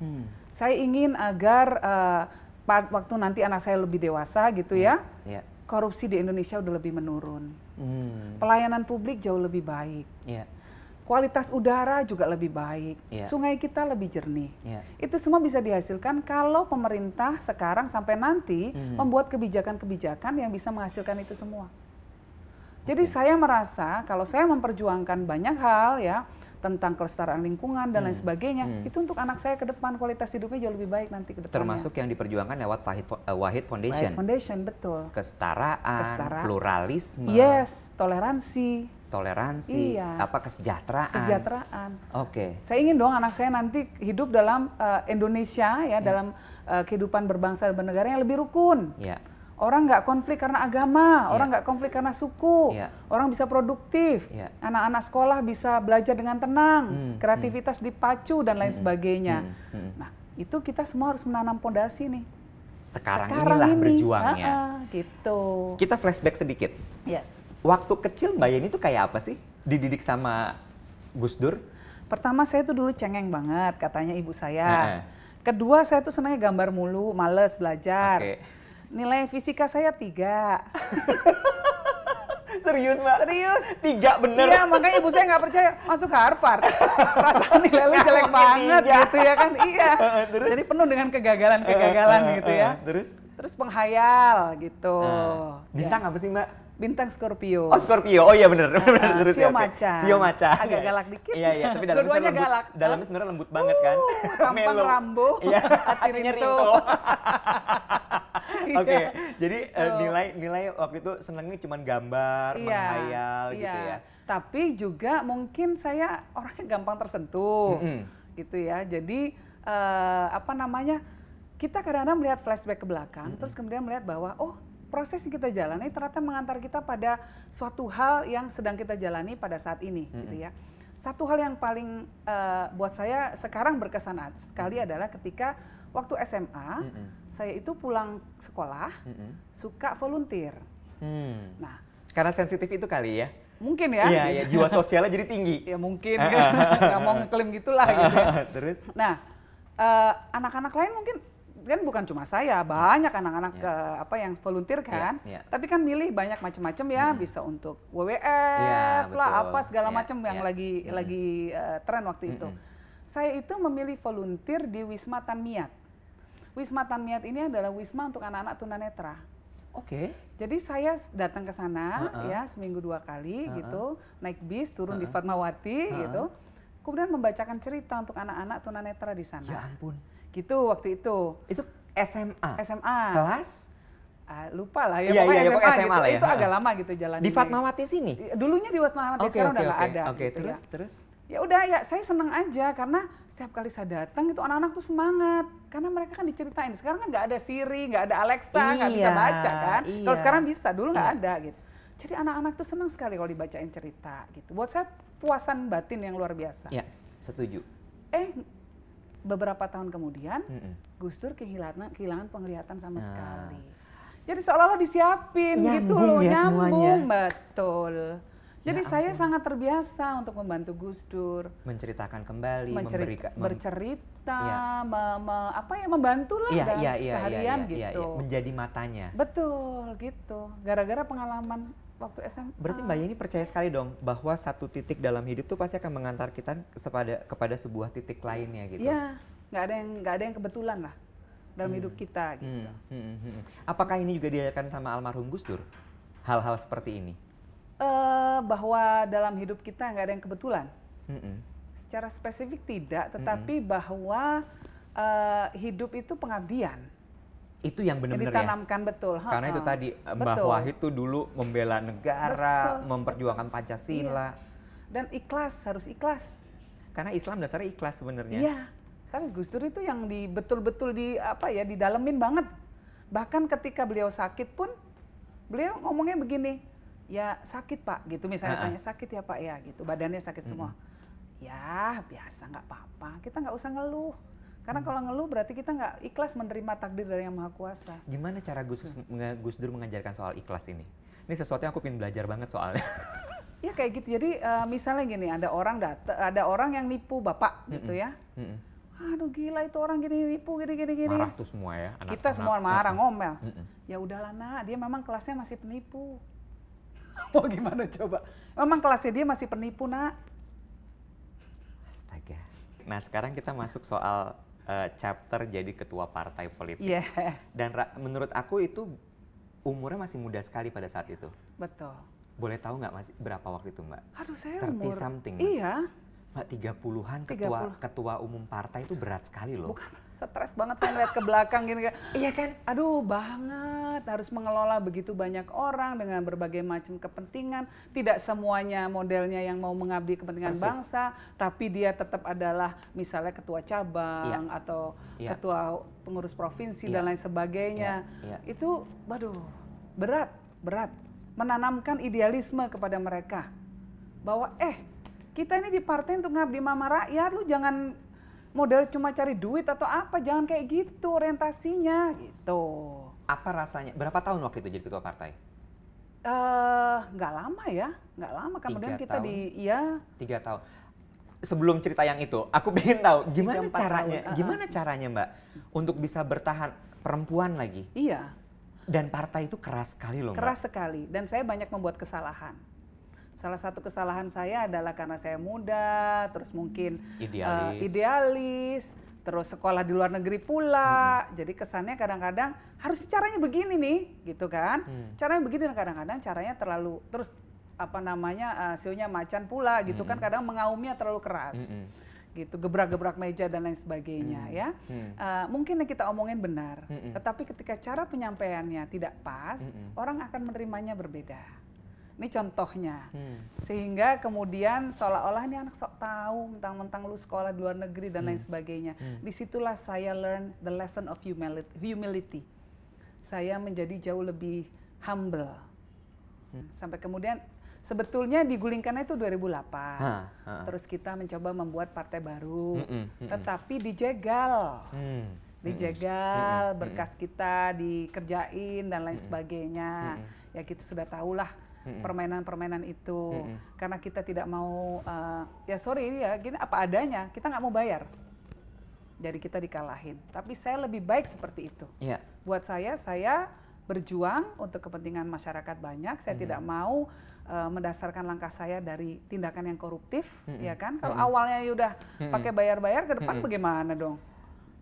Speaker 1: Hmm.
Speaker 2: Saya ingin agar uh, waktu nanti anak saya lebih dewasa gitu ya,
Speaker 1: Iya.
Speaker 2: korupsi di Indonesia udah lebih menurun.
Speaker 1: Hmm.
Speaker 2: Pelayanan publik jauh lebih baik.
Speaker 1: Iya.
Speaker 2: Kualitas udara juga lebih baik.
Speaker 1: Iya.
Speaker 2: Sungai kita lebih jernih.
Speaker 1: Iya.
Speaker 2: Itu semua bisa dihasilkan kalau pemerintah sekarang sampai nanti
Speaker 1: Mhm.
Speaker 2: membuat kebijakan-kebijakan yang bisa menghasilkan itu semua. Jadi saya merasa kalau saya memperjuangkan banyak hal ya tentang kelestarian lingkungan dan lain sebagainya,
Speaker 1: Hmm.
Speaker 2: itu untuk anak saya ke depan kualitas hidupnya jauh lebih baik nanti ke depannya.
Speaker 1: Termasuk yang diperjuangkan lewat Wahid, eh, Wahid Foundation.
Speaker 2: Right Foundation betul.
Speaker 1: Kesetaraan, pluralisme,
Speaker 2: Yes, toleransi,
Speaker 1: toleransi,
Speaker 2: Iya.
Speaker 1: apa kesejahteraan.
Speaker 2: kesejahteraan.
Speaker 1: Oke.
Speaker 2: Saya ingin dong anak saya nanti hidup dalam uh, Indonesia ya, dalam uh, kehidupan berbangsa dan bernegara yang lebih rukun.
Speaker 1: Ya.
Speaker 2: Orang nggak konflik karena agama, orang nggak konflik karena suku,
Speaker 1: Iya.
Speaker 2: orang bisa produktif,
Speaker 1: Iya.
Speaker 2: anak-anak sekolah bisa belajar dengan tenang,
Speaker 1: Hmm,
Speaker 2: kreativitas dipacu dan lain sebagainya.
Speaker 1: Hmm, hmm.
Speaker 2: Nah, itu kita semua harus menanam pondasi nih.
Speaker 1: Sekarang, inilah
Speaker 2: ini,
Speaker 1: berjuangnya.
Speaker 2: ah, gitu.
Speaker 1: Kita flashback sedikit.
Speaker 2: Yes.
Speaker 1: Waktu kecil Mbak Yeni itu kayak apa sih? Dididik sama Gus Dur?
Speaker 2: Pertama saya tuh dulu cengeng banget katanya ibu saya. Kedua saya tuh senangnya gambar mulu, males belajar.
Speaker 1: Oke.
Speaker 2: Nilai fisika saya tiga. (laughs)
Speaker 1: Serius Mbak?
Speaker 2: Serius?
Speaker 1: Tiga bener?
Speaker 2: Iya, makanya ibu saya nggak percaya masuk ke Harvard. Perasaan nilai lu jelek (laughs) banget
Speaker 1: tiga.
Speaker 2: gitu ya kan? Iya. (laughs)
Speaker 1: Terus?
Speaker 2: Jadi penuh dengan kegagalan-kegagalan
Speaker 1: Eh, eh,
Speaker 2: gitu
Speaker 1: eh,
Speaker 2: ya.
Speaker 1: Terus?
Speaker 2: Terus penghayal gitu.
Speaker 1: Eh, bintang
Speaker 2: Ya.
Speaker 1: apa sih Mbak?
Speaker 2: Bintang Scorpio.
Speaker 1: Oh Scorpio, oh iya bener. (laughs) bener,
Speaker 2: Ah,
Speaker 1: terus
Speaker 2: Sio
Speaker 1: ya, oke.
Speaker 2: macan.
Speaker 1: Sio macan.
Speaker 2: Agak galak dikit.
Speaker 1: Iya, iya, tapi dalamnya sebenarnya lembut.
Speaker 2: galak.
Speaker 1: Dalamnya sebenarnya lembut banget kan. (laughs)
Speaker 2: tampang
Speaker 1: Melo.
Speaker 2: rambo, (laughs)
Speaker 1: Iya,
Speaker 2: hati rinto.
Speaker 1: rinto.
Speaker 2: Iya.
Speaker 1: Oke, Jadi uh, nilai nilai waktu itu senengnya cuma gambar,
Speaker 2: iya,
Speaker 1: menghayal
Speaker 2: iya.
Speaker 1: gitu ya.
Speaker 2: Tapi juga mungkin saya orangnya gampang tersentuh,
Speaker 1: Mm-mm.
Speaker 2: gitu ya. Jadi uh, apa namanya? Kita kadang-kadang melihat flashback ke belakang, terus kemudian melihat bahwa oh proses yang kita jalani ternyata mengantar kita pada suatu hal yang sedang kita jalani pada saat ini, gitu ya. Satu hal yang paling uh, buat saya sekarang berkesan sekali adalah ketika waktu SMA,
Speaker 1: Mm-mm.
Speaker 2: saya itu pulang sekolah
Speaker 1: Mm-mm.
Speaker 2: suka volunteer.
Speaker 1: Hmm.
Speaker 2: Nah,
Speaker 1: Karena sensitif itu kali ya.
Speaker 2: mungkin ya.
Speaker 1: Iya,
Speaker 2: gitu.
Speaker 1: iya, jiwa sosialnya jadi tinggi. (laughs)
Speaker 2: ya mungkin kan (laughs) nggak mau ngeklaim gitulah gitu ya. (laughs)
Speaker 1: Terus?
Speaker 2: Nah, eh, anak-anak lain mungkin kan bukan cuma saya, banyak anak-anak
Speaker 1: Ya.
Speaker 2: eh, apa yang volunteer kan.
Speaker 1: Ya, ya.
Speaker 2: Tapi kan milih banyak macam-macam ya, bisa untuk WWF
Speaker 1: Ya,
Speaker 2: lah
Speaker 1: betul.
Speaker 2: apa segala
Speaker 1: Ya,
Speaker 2: macam yang
Speaker 1: ya.
Speaker 2: lagi lagi eh, tren waktu itu. Saya itu memilih volunteer di Wisma Tanmiat. Wisma Tanmiat ini adalah wisma untuk anak-anak tunanetra.
Speaker 1: Oke.
Speaker 2: Jadi saya datang ke sana
Speaker 1: Heeh.
Speaker 2: ya seminggu dua kali
Speaker 1: Heeh.
Speaker 2: gitu, naik bis turun di
Speaker 1: Heeh.
Speaker 2: Fatmawati
Speaker 1: Heeh.
Speaker 2: gitu. Kemudian membacakan cerita untuk anak-anak tunanetra di sana.
Speaker 1: Ya ampun.
Speaker 2: Gitu waktu itu.
Speaker 1: Itu SMA.
Speaker 2: SMA.
Speaker 1: Kelas
Speaker 2: Ah, lupa lah ya
Speaker 1: Iya,
Speaker 2: pokoknya
Speaker 1: iya, iya,
Speaker 2: SMA,
Speaker 1: pokoknya SMA
Speaker 2: gitu.
Speaker 1: lah ya.
Speaker 2: Itu agak lama gitu jalan
Speaker 1: di Fatmawati sini.
Speaker 2: Dulunya di Fatmawati
Speaker 1: Oke,
Speaker 2: sekarang
Speaker 1: oke,
Speaker 2: udah nggak
Speaker 1: oke.
Speaker 2: ada.
Speaker 1: Oke,
Speaker 2: gitu
Speaker 1: terus
Speaker 2: ya.
Speaker 1: terus.
Speaker 2: Ya udah ya saya seneng aja karena setiap kali saya datang itu anak-anak tuh semangat karena mereka kan diceritain. Sekarang kan nggak ada Siri, nggak ada Alexa, nggak bisa
Speaker 1: Iya,
Speaker 2: baca kan. Kalau
Speaker 1: iya.
Speaker 2: sekarang bisa, dulu nggak
Speaker 1: Iya.
Speaker 2: ada gitu. Jadi anak-anak tuh senang sekali kalau dibacain cerita gitu. Buat saya puasan batin yang luar biasa.
Speaker 1: Ya, setuju.
Speaker 2: Eh beberapa tahun kemudian
Speaker 1: Mm-mm.
Speaker 2: Gus Dur kehilangan kehilangan penglihatan sama
Speaker 1: Nah.
Speaker 2: sekali. Jadi seolah-olah disiapin gitu
Speaker 1: Nyambung
Speaker 2: loh,
Speaker 1: ya
Speaker 2: nyambung
Speaker 1: semuanya.
Speaker 2: betul. Jadi
Speaker 1: Ya
Speaker 2: saya
Speaker 1: ampun.
Speaker 2: sangat terbiasa untuk membantu Gus Dur,
Speaker 1: Menceritakan kembali,
Speaker 2: mencerit-
Speaker 1: memberikan mem-
Speaker 2: bercerita,
Speaker 1: Iya.
Speaker 2: me- me- apa ya membantu lah
Speaker 1: Iya,
Speaker 2: dalam
Speaker 1: iya, iya, iya,
Speaker 2: seharian
Speaker 1: iya, iya,
Speaker 2: gitu.
Speaker 1: iya. menjadi matanya.
Speaker 2: Betul gitu. Gara-gara pengalaman waktu SMA.
Speaker 1: Berarti Mbak Yeni percaya sekali dong bahwa satu titik dalam hidup tuh pasti akan mengantar kita kepada kepada sebuah titik lainnya gitu.
Speaker 2: Iya, nggak ada yang nggak ada yang kebetulan lah dalam hidup kita gitu.
Speaker 1: Hmm, hmm, hmm. Apakah ini juga diajarkan sama almarhum Gus Dur? Hal-hal seperti ini.
Speaker 2: Eh, bahwa dalam hidup kita nggak ada yang kebetulan.
Speaker 1: Hmm, hmm.
Speaker 2: Secara spesifik tidak, tetapi bahwa eh, hidup itu pengabdian.
Speaker 1: Itu yang benar-benar ya.
Speaker 2: ditanamkan betul.
Speaker 1: Karena itu tadi Mbah
Speaker 2: Betul.
Speaker 1: Wahid tuh dulu membela negara,
Speaker 2: Betul.
Speaker 1: memperjuangkan Pancasila.
Speaker 2: Dan ikhlas harus ikhlas.
Speaker 1: Karena Islam dasarnya ikhlas sebenarnya.
Speaker 2: Iya. Tapi Gus Dur itu yang di betul-betul di apa ya didalemin banget. Bahkan ketika beliau sakit pun beliau ngomongnya begini, ya sakit pak gitu misalnya tanya sakit ya pak ya gitu badannya sakit semua. Ya biasa nggak apa-apa kita nggak usah ngeluh. Karena
Speaker 1: Mm.
Speaker 2: kalau ngeluh berarti kita nggak ikhlas menerima takdir dari yang maha kuasa.
Speaker 1: Gimana cara Gus, menga- Gus Dur mengajarkan soal ikhlas ini? Ini sesuatu yang aku pengen belajar banget soalnya. (laughs)
Speaker 2: Ya kayak gitu. Jadi eh, misalnya gini ada orang dat- ada orang yang nipu bapak gitu ya.
Speaker 1: Mm-mm.
Speaker 2: Aduh gila itu orang gini nipu gini gini gini.
Speaker 1: Marah tuh semua ya. anak-anak.
Speaker 2: kita semua marah ngomel
Speaker 1: Mm-mm.
Speaker 2: ya udahlah nak dia memang kelasnya masih penipu (laughs) mau gimana coba memang kelasnya dia masih penipu nak
Speaker 1: Astaga. Nah sekarang kita masuk soal eh, chapter jadi ketua partai politik.
Speaker 2: yes
Speaker 1: Dan menurut aku itu umurnya masih muda sekali pada saat itu.
Speaker 2: betul
Speaker 1: Boleh tahu nggak masih berapa waktu itu Mbak?
Speaker 2: aduh saya
Speaker 1: 30
Speaker 2: umur
Speaker 1: something, Mas.
Speaker 2: iya
Speaker 1: Mbak 30-an ketua
Speaker 2: 30.
Speaker 1: ketua umum partai itu berat sekali loh.
Speaker 2: bukan stres banget saya ngeliat ke belakang gini
Speaker 1: Iya kan?
Speaker 2: aduh banget harus mengelola begitu banyak orang dengan berbagai macam kepentingan tidak semuanya modelnya yang mau mengabdi kepentingan
Speaker 1: Persis.
Speaker 2: bangsa tapi dia tetap adalah misalnya ketua cabang atau
Speaker 1: Iya.
Speaker 2: ketua pengurus provinsi
Speaker 1: Iya.
Speaker 2: dan lain sebagainya
Speaker 1: Iya, iya.
Speaker 2: itu waduh berat berat menanamkan idealisme kepada mereka bahwa eh kita ini di partai untuk ngabdi mama rakyat lu jangan model cuma cari duit atau apa jangan kayak gitu orientasinya gitu
Speaker 1: Apa rasanya? Berapa tahun waktu itu jadi ketua partai?
Speaker 2: eh nggak lama ya nggak lama kemudian
Speaker 1: Tiga
Speaker 2: kita
Speaker 1: tahun.
Speaker 2: di ya
Speaker 1: Tiga tahun. Sebelum cerita yang itu, aku pengen tahu gimana
Speaker 2: Tiga,
Speaker 1: caranya,
Speaker 2: tahun,
Speaker 1: gimana caranya Mbak untuk bisa bertahan perempuan lagi
Speaker 2: iya
Speaker 1: dan partai itu keras sekali loh Mbak.
Speaker 2: keras sekali dan saya banyak membuat kesalahan salah satu kesalahan saya adalah karena saya muda terus mungkin eh,
Speaker 1: Idealis.
Speaker 2: idealis terus sekolah di luar negeri pula jadi kesannya kadang-kadang harus caranya begini nih gitu kan
Speaker 1: Hmm.
Speaker 2: caranya begini dan kadang-kadang caranya terlalu terus apa namanya uh, macan pula gitu kan kadang mengaumnya terlalu keras
Speaker 1: Mm-mm.
Speaker 2: gitu gebrak-gebrak meja dan lain sebagainya ya
Speaker 1: Hmm.
Speaker 2: Uh, mungkin yang kita omongin benar
Speaker 1: Mm-mm.
Speaker 2: tetapi ketika cara penyampaiannya tidak pas
Speaker 1: Mm-mm.
Speaker 2: orang akan menerimanya berbeda ini contohnya
Speaker 1: Hmm.
Speaker 2: sehingga kemudian seolah-olah ini anak sok tahu mentang-mentang lu sekolah di luar negeri dan
Speaker 1: Hmm.
Speaker 2: lain sebagainya di situlah saya learn the lesson of humility, saya menjadi jauh lebih humble
Speaker 1: Hmm.
Speaker 2: sampai kemudian sebetulnya digulingkannya itu 2008
Speaker 1: Ha, ha.
Speaker 2: terus kita mencoba membuat partai baru
Speaker 1: Mm-mm, mm-mm.
Speaker 2: tetapi dijegal
Speaker 1: Hmm.
Speaker 2: dijegal
Speaker 1: Mm-mm,
Speaker 2: berkas kita dikerjain dan lain sebagainya ya kita sudah tahulah Permainan-permainan itu.
Speaker 1: Mm-mm.
Speaker 2: karena kita tidak mau eh, ya sorry ya gini apa adanya kita nggak mau bayar. Jadi kita dikalahin. Tapi saya lebih baik seperti itu.
Speaker 1: Iya.
Speaker 2: buat saya saya berjuang untuk kepentingan masyarakat banyak. Saya tidak mau eh, mendasarkan langkah saya dari tindakan yang koruptif
Speaker 1: Mm-mm.
Speaker 2: ya kan? Kalau awalnya ya udah pakai bayar-bayar ke depan
Speaker 1: Mm-mm.
Speaker 2: bagaimana dong?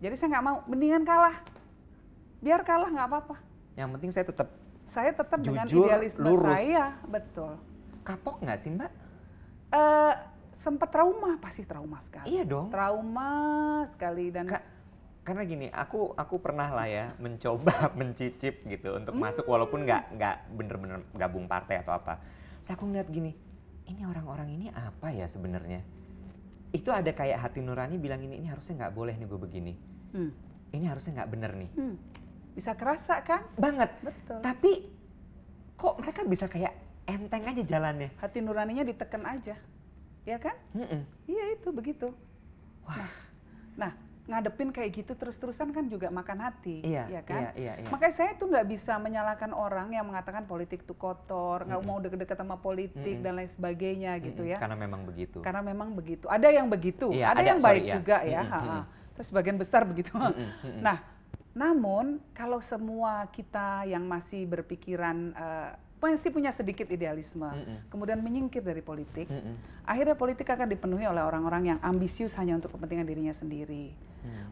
Speaker 2: Jadi saya nggak mau mendingan kalah. Biar kalah nggak apa-apa.
Speaker 1: Yang penting saya tetap
Speaker 2: saya tetap dengan
Speaker 1: Jujur,
Speaker 2: idealisme
Speaker 1: lurus.
Speaker 2: saya betul
Speaker 1: kapok nggak sih mbak?
Speaker 2: eh sempat trauma pasti trauma sekali
Speaker 1: Iya dong.
Speaker 2: trauma sekali dan
Speaker 1: Ka- karena gini, aku aku pernah lah ya (laughs) mencoba (laughs) mencicip gitu untuk masuk walaupun nggak nggak bener-bener gabung partai atau apa. Terus aku ngeliat gini, ini orang-orang ini apa ya sebenarnya? Itu ada kayak hati nurani bilang ini ini harusnya nggak boleh nih gue begini.
Speaker 2: hmm,
Speaker 1: Ini harusnya nggak bener nih.
Speaker 2: hmm, bisa kerasa kan
Speaker 1: Banget.
Speaker 2: betul
Speaker 1: Tapi kok mereka bisa kayak enteng aja jalannya?
Speaker 2: hati nuraninya ditekan aja ya kan
Speaker 1: Mm-mm.
Speaker 2: iya itu begitu nah, nah ngadepin kayak gitu terus-terusan kan juga makan hati
Speaker 1: Iya,
Speaker 2: ya kan
Speaker 1: iya, iya, iya.
Speaker 2: makanya saya tuh nggak bisa menyalahkan orang yang mengatakan politik itu kotor nggak mau deket-deket sama politik dan lain sebagainya gitu
Speaker 1: Mm-mm.
Speaker 2: ya
Speaker 1: Karena memang begitu.
Speaker 2: karena memang begitu ada yang begitu
Speaker 1: Iya,
Speaker 2: ada,
Speaker 1: ada,
Speaker 2: yang
Speaker 1: sorry,
Speaker 2: baik
Speaker 1: iya.
Speaker 2: juga ya
Speaker 1: Mm-mm,
Speaker 2: ha-ha.
Speaker 1: mm-mm.
Speaker 2: terus sebagian besar begitu
Speaker 1: mm-mm.
Speaker 2: nah namun kalau semua kita yang masih berpikiran eh, masih punya sedikit idealisme
Speaker 1: Mm-mm.
Speaker 2: kemudian menyingkir dari politik
Speaker 1: Mm-mm.
Speaker 2: akhirnya politik akan dipenuhi oleh orang-orang yang ambisius hanya untuk kepentingan dirinya sendiri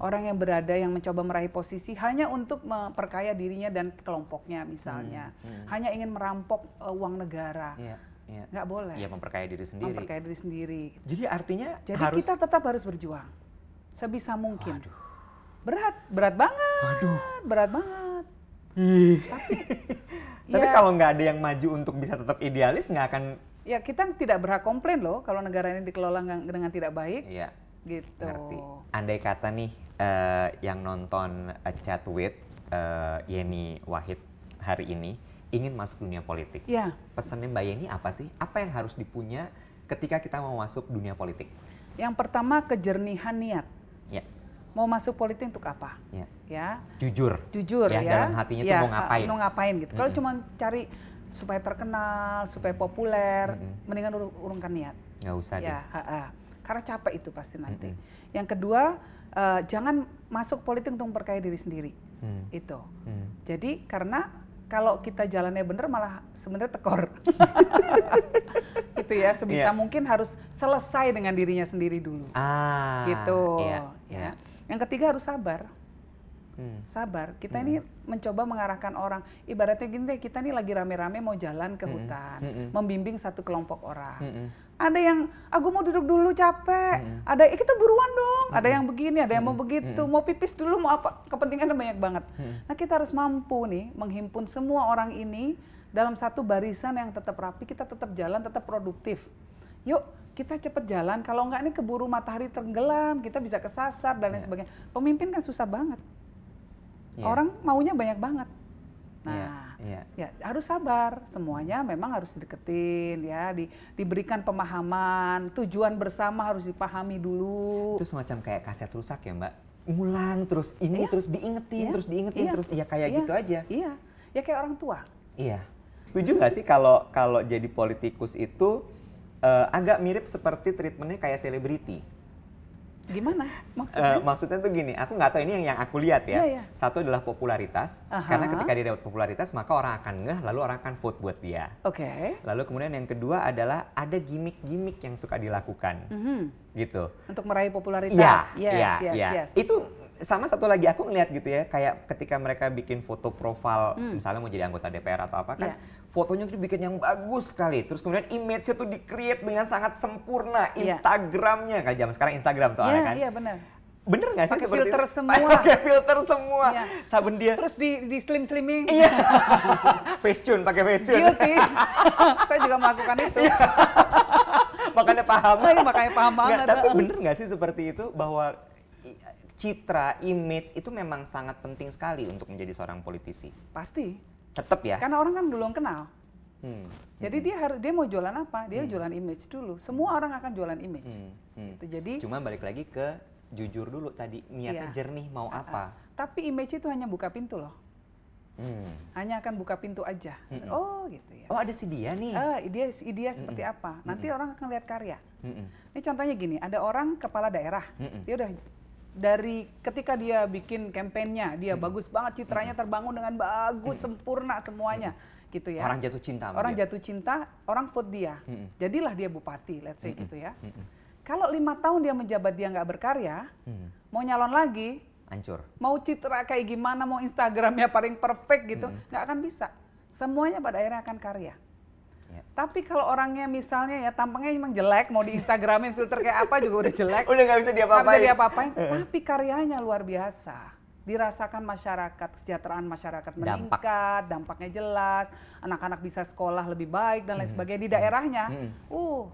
Speaker 2: orang yang berada yang mencoba meraih posisi hanya untuk memperkaya dirinya dan kelompoknya misalnya hanya ingin merampok eh, uang negara
Speaker 1: Iya, iya.
Speaker 2: nggak boleh
Speaker 1: Iya memperkaya diri sendiri.
Speaker 2: memperkaya diri sendiri
Speaker 1: Jadi artinya
Speaker 2: jadi
Speaker 1: harus
Speaker 2: kita tetap harus berjuang sebisa mungkin.
Speaker 1: Waduh.
Speaker 2: Berat, berat banget.
Speaker 1: Waduh.
Speaker 2: Berat banget.
Speaker 1: Ih. (laughs) Tapi
Speaker 2: Ya.
Speaker 1: kalau nggak ada yang maju untuk bisa tetap idealis nggak akan
Speaker 2: Ya kita tidak berhak komplain loh kalau negara ini dikelola dengan tidak baik
Speaker 1: Iya,
Speaker 2: gitu.
Speaker 1: ngerti. Andai kata nih eh, yang nonton eh, chat with eh, Yeni Wahid hari ini ingin masuk dunia politik.
Speaker 2: Ya,
Speaker 1: Pesannya Mbak Yeni apa sih? Apa yang harus dipunya ketika kita mau masuk dunia politik?
Speaker 2: yang pertama kejernihan niat.
Speaker 1: Ya,
Speaker 2: Mau masuk politik untuk apa?
Speaker 1: ya.
Speaker 2: Ya,
Speaker 1: Jujur.
Speaker 2: jujur
Speaker 1: Ya,
Speaker 2: ya.
Speaker 1: dalam hatinya tuh
Speaker 2: Ya,
Speaker 1: mau ngapain.
Speaker 2: Mau ngapain gitu. Kalau
Speaker 1: Mm-mm.
Speaker 2: cuma cari supaya terkenal, supaya populer,
Speaker 1: Mm-mm.
Speaker 2: mendingan ur- urungkan niat.
Speaker 1: Nggak usah deh.
Speaker 2: Ya, ha-ha. karena capek itu pasti nanti.
Speaker 1: Mm-mm.
Speaker 2: Yang kedua, eh, jangan masuk politik untuk memperkaya diri sendiri.
Speaker 1: Hmm,
Speaker 2: Itu.
Speaker 1: hmm.
Speaker 2: Jadi karena kalau kita jalannya bener malah sebenarnya tekor. (laughs) gitu ya, sebisa
Speaker 1: Iya.
Speaker 2: mungkin harus selesai dengan dirinya sendiri dulu.
Speaker 1: Ah,
Speaker 2: gitu.
Speaker 1: iya,
Speaker 2: ya.
Speaker 1: iya.
Speaker 2: Yang ketiga harus sabar.
Speaker 1: Hmm.
Speaker 2: Sabar. Kita ini mencoba mengarahkan orang. Ibaratnya gini deh, kita ini lagi rame-rame mau jalan ke hutan,
Speaker 1: Mm-mm.
Speaker 2: membimbing satu kelompok orang.
Speaker 1: Mm-mm.
Speaker 2: Ada yang, aku mau duduk dulu capek.
Speaker 1: Mm-mm.
Speaker 2: Ada, eh, kita buruan dong. Ada yang begini, ada yang mau begitu. Mau pipis dulu, mau apa? Kepentingannya banyak banget. Nah kita harus mampu nih menghimpun semua orang ini dalam satu barisan yang tetap rapi. Kita tetap jalan, tetap produktif. Yuk kita cepet jalan. Kalau enggak ini keburu matahari tenggelam, kita bisa kesasar dan lain sebagainya. Pemimpin kan susah banget.
Speaker 1: Iya.
Speaker 2: Orang maunya banyak banget. Nah,
Speaker 1: Iya, iya.
Speaker 2: ya harus sabar. Semuanya memang harus dideketin ya, di, diberikan pemahaman, tujuan bersama harus dipahami dulu.
Speaker 1: Itu semacam kayak kaset rusak ya Mbak? Ngulang terus ini
Speaker 2: Iya.
Speaker 1: terus diingetin,
Speaker 2: Iya.
Speaker 1: terus diingetin,
Speaker 2: Iya.
Speaker 1: terus iya kayak
Speaker 2: Iya.
Speaker 1: gitu aja.
Speaker 2: Iya, ya kayak orang tua.
Speaker 1: Iya. Setuju nggak sih kalau kalau jadi politikus itu eh, agak mirip seperti treatmentnya kayak selebriti?
Speaker 2: Gimana maksudnya?
Speaker 1: maksudnya tuh gini, aku nggak tahu ini yang, yang aku lihat ya.
Speaker 2: Iya, iya.
Speaker 1: Satu adalah popularitas,
Speaker 2: Aha.
Speaker 1: karena ketika dia dapat popularitas maka orang akan ngeh, lalu orang akan vote buat dia.
Speaker 2: Oke.
Speaker 1: Lalu kemudian yang kedua adalah ada gimmick-gimmick yang suka dilakukan,
Speaker 2: Mhm.
Speaker 1: gitu.
Speaker 2: Untuk meraih popularitas.
Speaker 1: Iya, iya,
Speaker 2: yes,
Speaker 1: iya.
Speaker 2: yes.
Speaker 1: Itu sama satu lagi aku ngeliat gitu ya, kayak ketika mereka bikin foto profil,
Speaker 2: Hmm.
Speaker 1: misalnya mau jadi anggota DPR atau apa kan,
Speaker 2: Iya.
Speaker 1: fotonya tuh dibikin yang bagus sekali. Terus kemudian image-nya tuh di-create dengan sangat sempurna.
Speaker 2: Iya.
Speaker 1: Instagramnya, kayak zaman sekarang Instagram soalnya
Speaker 2: Iya,
Speaker 1: kan.
Speaker 2: iya benar.
Speaker 1: Bener nggak sih
Speaker 2: Pakai
Speaker 1: seperti
Speaker 2: filter
Speaker 1: itu?
Speaker 2: semua. (laughs)
Speaker 1: Pakai filter semua.
Speaker 2: Iya.
Speaker 1: Saben dia
Speaker 2: Terus di di slim slimming.
Speaker 1: Iya. (laughs) Facetune, pakai Facetune.
Speaker 2: Guilty. (laughs) Saya juga melakukan itu.
Speaker 1: Iya. Makanya paham.
Speaker 2: Iya, makanya paham
Speaker 1: Nggak,
Speaker 2: banget.
Speaker 1: tapi bener nggak sih seperti itu bahwa citra, image itu memang sangat penting sekali untuk menjadi seorang politisi.
Speaker 2: Pasti.
Speaker 1: Tetap ya.
Speaker 2: Karena orang kan belum kenal.
Speaker 1: Hmm.
Speaker 2: Jadi dia harus dia mau jualan apa? Dia jualan image dulu. Semua orang akan jualan image.
Speaker 1: Hmm. Hmm.
Speaker 2: Gitu. Jadi
Speaker 1: Cuma balik lagi ke jujur dulu tadi niatnya
Speaker 2: Iya.
Speaker 1: jernih mau apa.
Speaker 2: tapi image itu hanya buka pintu loh.
Speaker 1: Hmm.
Speaker 2: Hanya akan buka pintu aja.
Speaker 1: Mm-mm.
Speaker 2: Oh, gitu ya.
Speaker 1: Oh ada si dia nih.
Speaker 2: Ah, ide ide seperti apa? Nanti orang akan lihat karya.
Speaker 1: Mm-mm.
Speaker 2: Ini contohnya gini, ada orang kepala daerah,
Speaker 1: Mm-mm.
Speaker 2: dia udah dari ketika dia bikin kampanyenya, dia bagus banget citranya terbangun dengan bagus, sempurna semuanya, gitu ya.
Speaker 1: Orang jatuh cinta
Speaker 2: Orang
Speaker 1: dia.
Speaker 2: jatuh cinta, orang vote dia,
Speaker 1: Mm-mm.
Speaker 2: jadilah dia bupati, let's say
Speaker 1: Mm-mm.
Speaker 2: gitu ya.
Speaker 1: Mm-mm.
Speaker 2: Kalau lima tahun dia menjabat dia nggak berkarya,
Speaker 1: Hmm.
Speaker 2: mau nyalon lagi,
Speaker 1: Hancur.
Speaker 2: mau citra kayak gimana, mau Instagramnya paling perfect gitu, nggak akan bisa. Semuanya pada akhirnya akan karya.
Speaker 1: Ya.
Speaker 2: Tapi kalau orangnya misalnya ya tampangnya emang jelek, mau di Instagramin filter kayak apa juga udah jelek, (laughs)
Speaker 1: Udah nggak bisa diapa-apain.
Speaker 2: bisa diapa-apain. Tapi karyanya luar biasa. Dirasakan masyarakat, kesejahteraan masyarakat
Speaker 1: Dampak.
Speaker 2: meningkat, dampaknya jelas, anak-anak bisa sekolah lebih baik dan lain sebagainya di daerahnya.
Speaker 1: Mhm.
Speaker 2: Uh,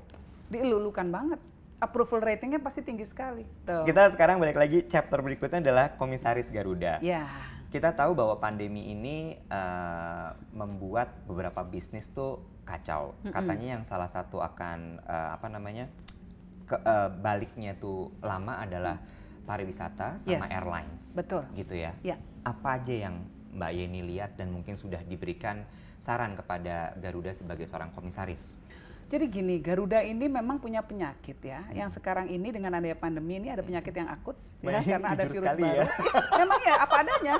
Speaker 2: dielulukan banget. Approval ratingnya pasti tinggi sekali. Tuh.
Speaker 1: Kita sekarang balik lagi chapter berikutnya adalah komisaris Garuda.
Speaker 2: Ya.
Speaker 1: Kita tahu bahwa pandemi ini eh, membuat beberapa bisnis tuh kacau. Katanya yang salah satu akan eh, apa namanya ke, eh, baliknya tuh lama adalah pariwisata sama
Speaker 2: Yes.
Speaker 1: airlines.
Speaker 2: Betul.
Speaker 1: Gitu ya.
Speaker 2: Ya.
Speaker 1: Apa aja yang Mbak Yeni lihat dan mungkin sudah diberikan saran kepada Garuda sebagai seorang komisaris?
Speaker 2: Jadi gini, Garuda ini memang punya penyakit ya. Yang sekarang ini dengan adanya pandemi ini ada penyakit yang akut ya,
Speaker 1: Yeni
Speaker 2: karena ada virus baru.
Speaker 1: ya. (laughs)
Speaker 2: memang ya apa adanya.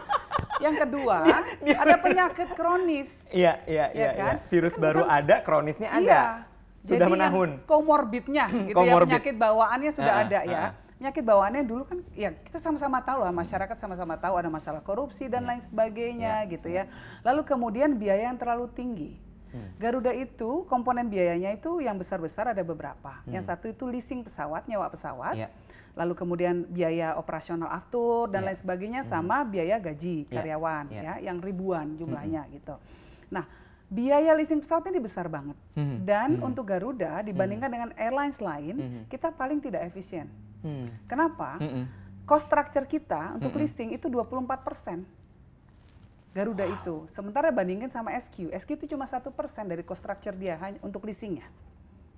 Speaker 2: Yang kedua, (laughs) ada penyakit kronis.
Speaker 1: Iya, iya,
Speaker 2: Ya
Speaker 1: iya.
Speaker 2: kan?
Speaker 1: iya. Virus
Speaker 2: Kan
Speaker 1: baru
Speaker 2: bukan-
Speaker 1: ada, kronisnya ada.
Speaker 2: Iya.
Speaker 1: Sudah
Speaker 2: Jadi
Speaker 1: menahun.
Speaker 2: Komorbidnya (laughs) gitu ya,
Speaker 1: Comorbid.
Speaker 2: penyakit bawaannya sudah
Speaker 1: Ah,
Speaker 2: ada ya.
Speaker 1: ah.
Speaker 2: Penyakit bawaannya dulu kan ya kita sama-sama tahu lah masyarakat sama-sama tahu ada masalah korupsi dan lain sebagainya
Speaker 1: Iya.
Speaker 2: gitu ya. Lalu kemudian biaya yang terlalu tinggi.
Speaker 1: Hmm.
Speaker 2: Garuda itu komponen biayanya itu yang besar-besar ada beberapa. Yang satu itu leasing pesawat, nyewa pesawat.
Speaker 1: Hmm. Iya.
Speaker 2: Lalu kemudian biaya operasional aftur dan
Speaker 1: Iya.
Speaker 2: lain sebagainya sama biaya gaji
Speaker 1: Iya.
Speaker 2: karyawan
Speaker 1: Iya.
Speaker 2: ya yang ribuan jumlahnya gitu. Nah, biaya leasing pesawat ini besar banget.
Speaker 1: Mhm.
Speaker 2: Dan untuk Garuda dibandingkan dengan airlines lain,
Speaker 1: Mhm.
Speaker 2: kita paling tidak efisien.
Speaker 1: Hmm.
Speaker 2: Kenapa?
Speaker 1: Mm-mm.
Speaker 2: Cost structure kita untuk
Speaker 1: Mm-mm.
Speaker 2: leasing itu 24 persen. Garuda itu. Sementara bandingkan sama SQ. SQ itu cuma satu persen dari cost structure dia hanya untuk leasingnya.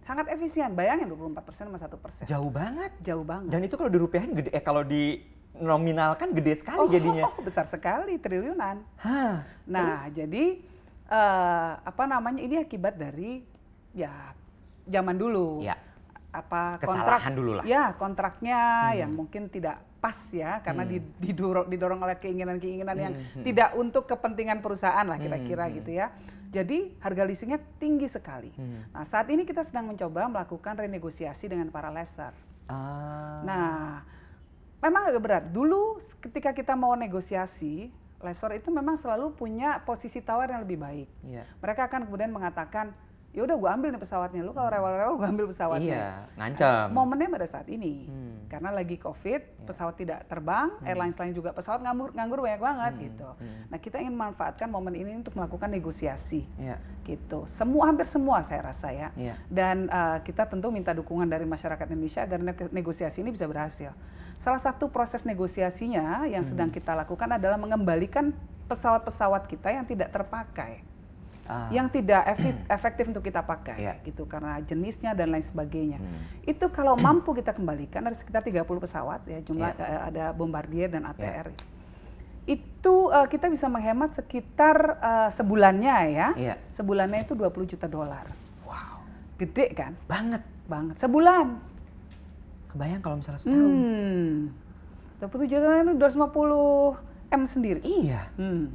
Speaker 2: Sangat efisien. Bayangin 24 persen sama satu persen.
Speaker 1: Jauh banget.
Speaker 2: Jauh banget.
Speaker 1: Dan itu kalau dirupiahin gede, eh kalau di nominalkan gede sekali jadinya.
Speaker 2: Oh, (laughs) besar sekali, triliunan.
Speaker 1: Hah.
Speaker 2: Nah, jadi eh, apa namanya ini akibat dari ya zaman dulu.
Speaker 1: Ya.
Speaker 2: Apa
Speaker 1: Kesalahan dulu lah. Hmm.
Speaker 2: Ya, kontraknya yang mungkin tidak pas ya karena di- didorong didorong oleh keinginan-keinginan yang
Speaker 1: Hmm,
Speaker 2: tidak untuk kepentingan perusahaan lah kira-kira gitu ya. Jadi harga leasingnya tinggi sekali.
Speaker 1: Hmm.
Speaker 2: Nah, saat ini kita sedang mencoba melakukan renegosiasi dengan para lessor.
Speaker 1: Ah.
Speaker 2: Nah, memang agak berat. Dulu ketika kita mau negosiasi, lessor itu memang selalu punya posisi tawar yang lebih baik.
Speaker 1: Iya.
Speaker 2: Mereka akan kemudian mengatakan, ya udah gue ambil nih pesawatnya, lu kalau rewel-rewel gue ambil pesawatnya.
Speaker 1: Iya, ngancam.
Speaker 2: Momennya pada saat ini,
Speaker 1: Hmm.
Speaker 2: karena lagi COVID, pesawat tidak terbang, airlines lain juga pesawat nganggur, nganggur banyak banget gitu.
Speaker 1: Hmm.
Speaker 2: Nah kita ingin memanfaatkan momen ini untuk melakukan negosiasi
Speaker 1: Iya.
Speaker 2: gitu. Semua hampir semua saya rasa ya.
Speaker 1: Iya.
Speaker 2: Dan uh, kita tentu minta dukungan dari masyarakat Indonesia agar ne- negosiasi ini bisa berhasil. Salah satu proses negosiasinya yang
Speaker 1: Hmm.
Speaker 2: sedang kita lakukan adalah mengembalikan pesawat-pesawat kita yang tidak terpakai,
Speaker 1: Ah.
Speaker 2: yang tidak efi- efektif untuk kita pakai,
Speaker 1: Iya.
Speaker 2: gitu karena jenisnya dan lain sebagainya.
Speaker 1: Hmm.
Speaker 2: Itu kalau mampu kita kembalikan ada sekitar 30 pesawat ya jumlah
Speaker 1: Iya.
Speaker 2: eh, ada Bombardier dan ATR. Itu eh, kita bisa menghemat sekitar eh, sebulannya ya.
Speaker 1: Iya.
Speaker 2: Sebulannya itu 20 juta dolar.
Speaker 1: Wow.
Speaker 2: Gede kan?
Speaker 1: Banget.
Speaker 2: Banget. Sebulan.
Speaker 1: Kebayang kalau misalnya setahun.
Speaker 2: Hmm. 20 juta itu 250 M sendiri.
Speaker 1: Iya.
Speaker 2: Hmm.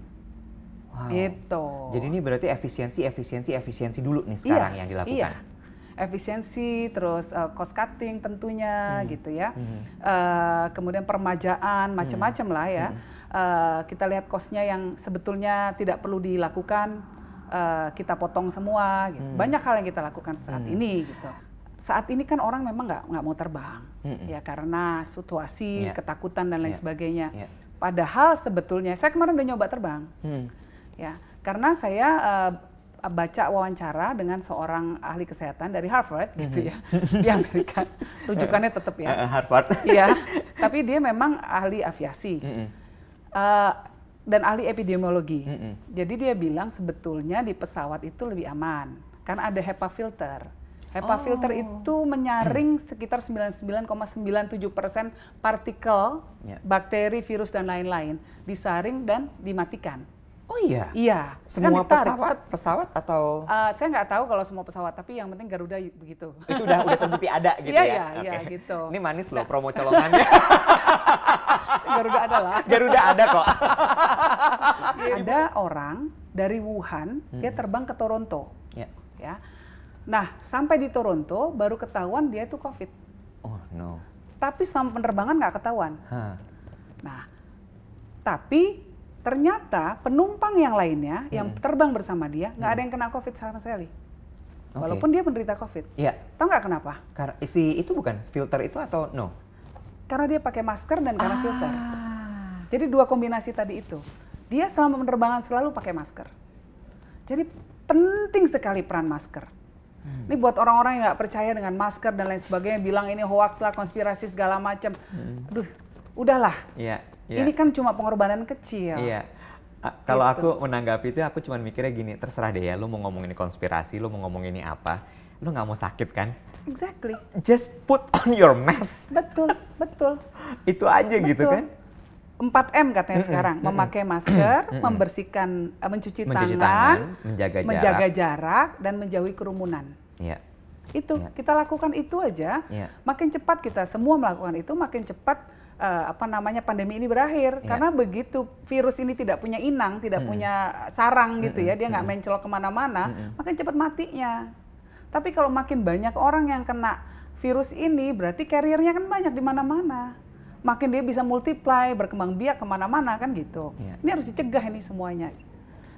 Speaker 1: Wow.
Speaker 2: Gitu.
Speaker 1: Jadi ini berarti efisiensi, efisiensi, efisiensi dulu nih sekarang yang dilakukan.
Speaker 2: Iya. efisiensi, terus uh, cost cutting tentunya hmm. gitu ya. Hmm. Uh, kemudian permajaan macam-macam lah ya. Hmm. Uh, kita lihat costnya yang sebetulnya tidak perlu dilakukan uh, kita potong semua. Gitu. Hmm. Banyak hal yang kita lakukan saat hmm. ini gitu. Saat ini kan orang memang nggak nggak mau terbang hmm. ya karena situasi yeah. ketakutan dan lain yeah. sebagainya. Yeah. Padahal sebetulnya saya kemarin udah nyoba terbang. Hmm. Ya, karena saya uh, baca wawancara dengan seorang ahli kesehatan dari Harvard mm -hmm. gitu ya di Amerika (laughs) rujukannya tetap ya
Speaker 1: uh, Harvard (laughs)
Speaker 2: iya tapi dia memang ahli aviasi mm -hmm. uh, dan ahli epidemiologi mm -hmm. jadi dia bilang sebetulnya di pesawat itu lebih aman karena ada HEPA filter HEPA oh. filter itu menyaring sekitar 99,97 persen partikel, yeah. bakteri, virus dan lain-lain, disaring dan dimatikan.
Speaker 1: Oh iya.
Speaker 2: Iya.
Speaker 1: Semua kan pesawat pesawat atau?
Speaker 2: Uh, saya nggak tahu kalau semua pesawat, tapi yang penting Garuda begitu.
Speaker 1: Itu udah udah terbukti ada gitu
Speaker 2: iya,
Speaker 1: ya?
Speaker 2: Iya, iya, okay. gitu.
Speaker 1: Ini manis loh promo colongannya. (laughs)
Speaker 2: Garuda ada lah.
Speaker 1: Garuda ada kok. (laughs)
Speaker 2: ada orang dari Wuhan, hmm. dia terbang ke Toronto. Ya. ya. Nah, sampai di Toronto baru ketahuan dia itu COVID.
Speaker 1: Oh no.
Speaker 2: Tapi selama penerbangan nggak ketahuan. Huh. Nah, tapi Ternyata penumpang yang lainnya hmm. yang terbang bersama dia nggak hmm. ada yang kena COVID sama sekali. Okay. Walaupun dia menderita COVID.
Speaker 1: Iya.
Speaker 2: Tahu nggak kenapa?
Speaker 1: Karena si itu bukan filter itu atau no?
Speaker 2: Karena dia pakai masker dan karena ah. filter. Jadi dua kombinasi tadi itu. Dia selama penerbangan selalu pakai masker. Jadi penting sekali peran masker. Hmm. Ini buat orang-orang yang nggak percaya dengan masker dan lain sebagainya, bilang ini hoax lah, konspirasi segala macam. Hmm. Aduh, udahlah.
Speaker 1: Iya.
Speaker 2: Yeah. Ini kan cuma pengorbanan kecil.
Speaker 1: Iya. Kalau gitu. aku menanggapi itu, aku cuma mikirnya gini, terserah deh ya, lu mau ngomong ini konspirasi, lu mau ngomong ini apa, lu nggak mau sakit kan?
Speaker 2: Exactly.
Speaker 1: Just put on your mask.
Speaker 2: Betul, betul. (laughs)
Speaker 1: itu aja gitu betul. gitu kan?
Speaker 2: 4M katanya mm -mm, sekarang, mm -mm. memakai masker, mm -mm. membersihkan, uh, mencuci, mencuci tangan, tangan
Speaker 1: menjaga,
Speaker 2: menjaga jarak. jarak, dan menjauhi kerumunan.
Speaker 1: Iya.
Speaker 2: Itu, yeah. kita lakukan itu aja, yeah. makin cepat kita semua melakukan itu, makin cepat uh, apa namanya pandemi ini berakhir yeah. karena begitu virus ini tidak punya inang tidak hmm. punya sarang gitu ya dia nggak hmm. mencelok ke mana-mana hmm. makin cepat matinya tapi kalau makin banyak orang yang kena virus ini berarti karirnya kan banyak di mana-mana makin dia bisa multiply berkembang biak ke mana-mana kan gitu yeah. ini harus dicegah ini semuanya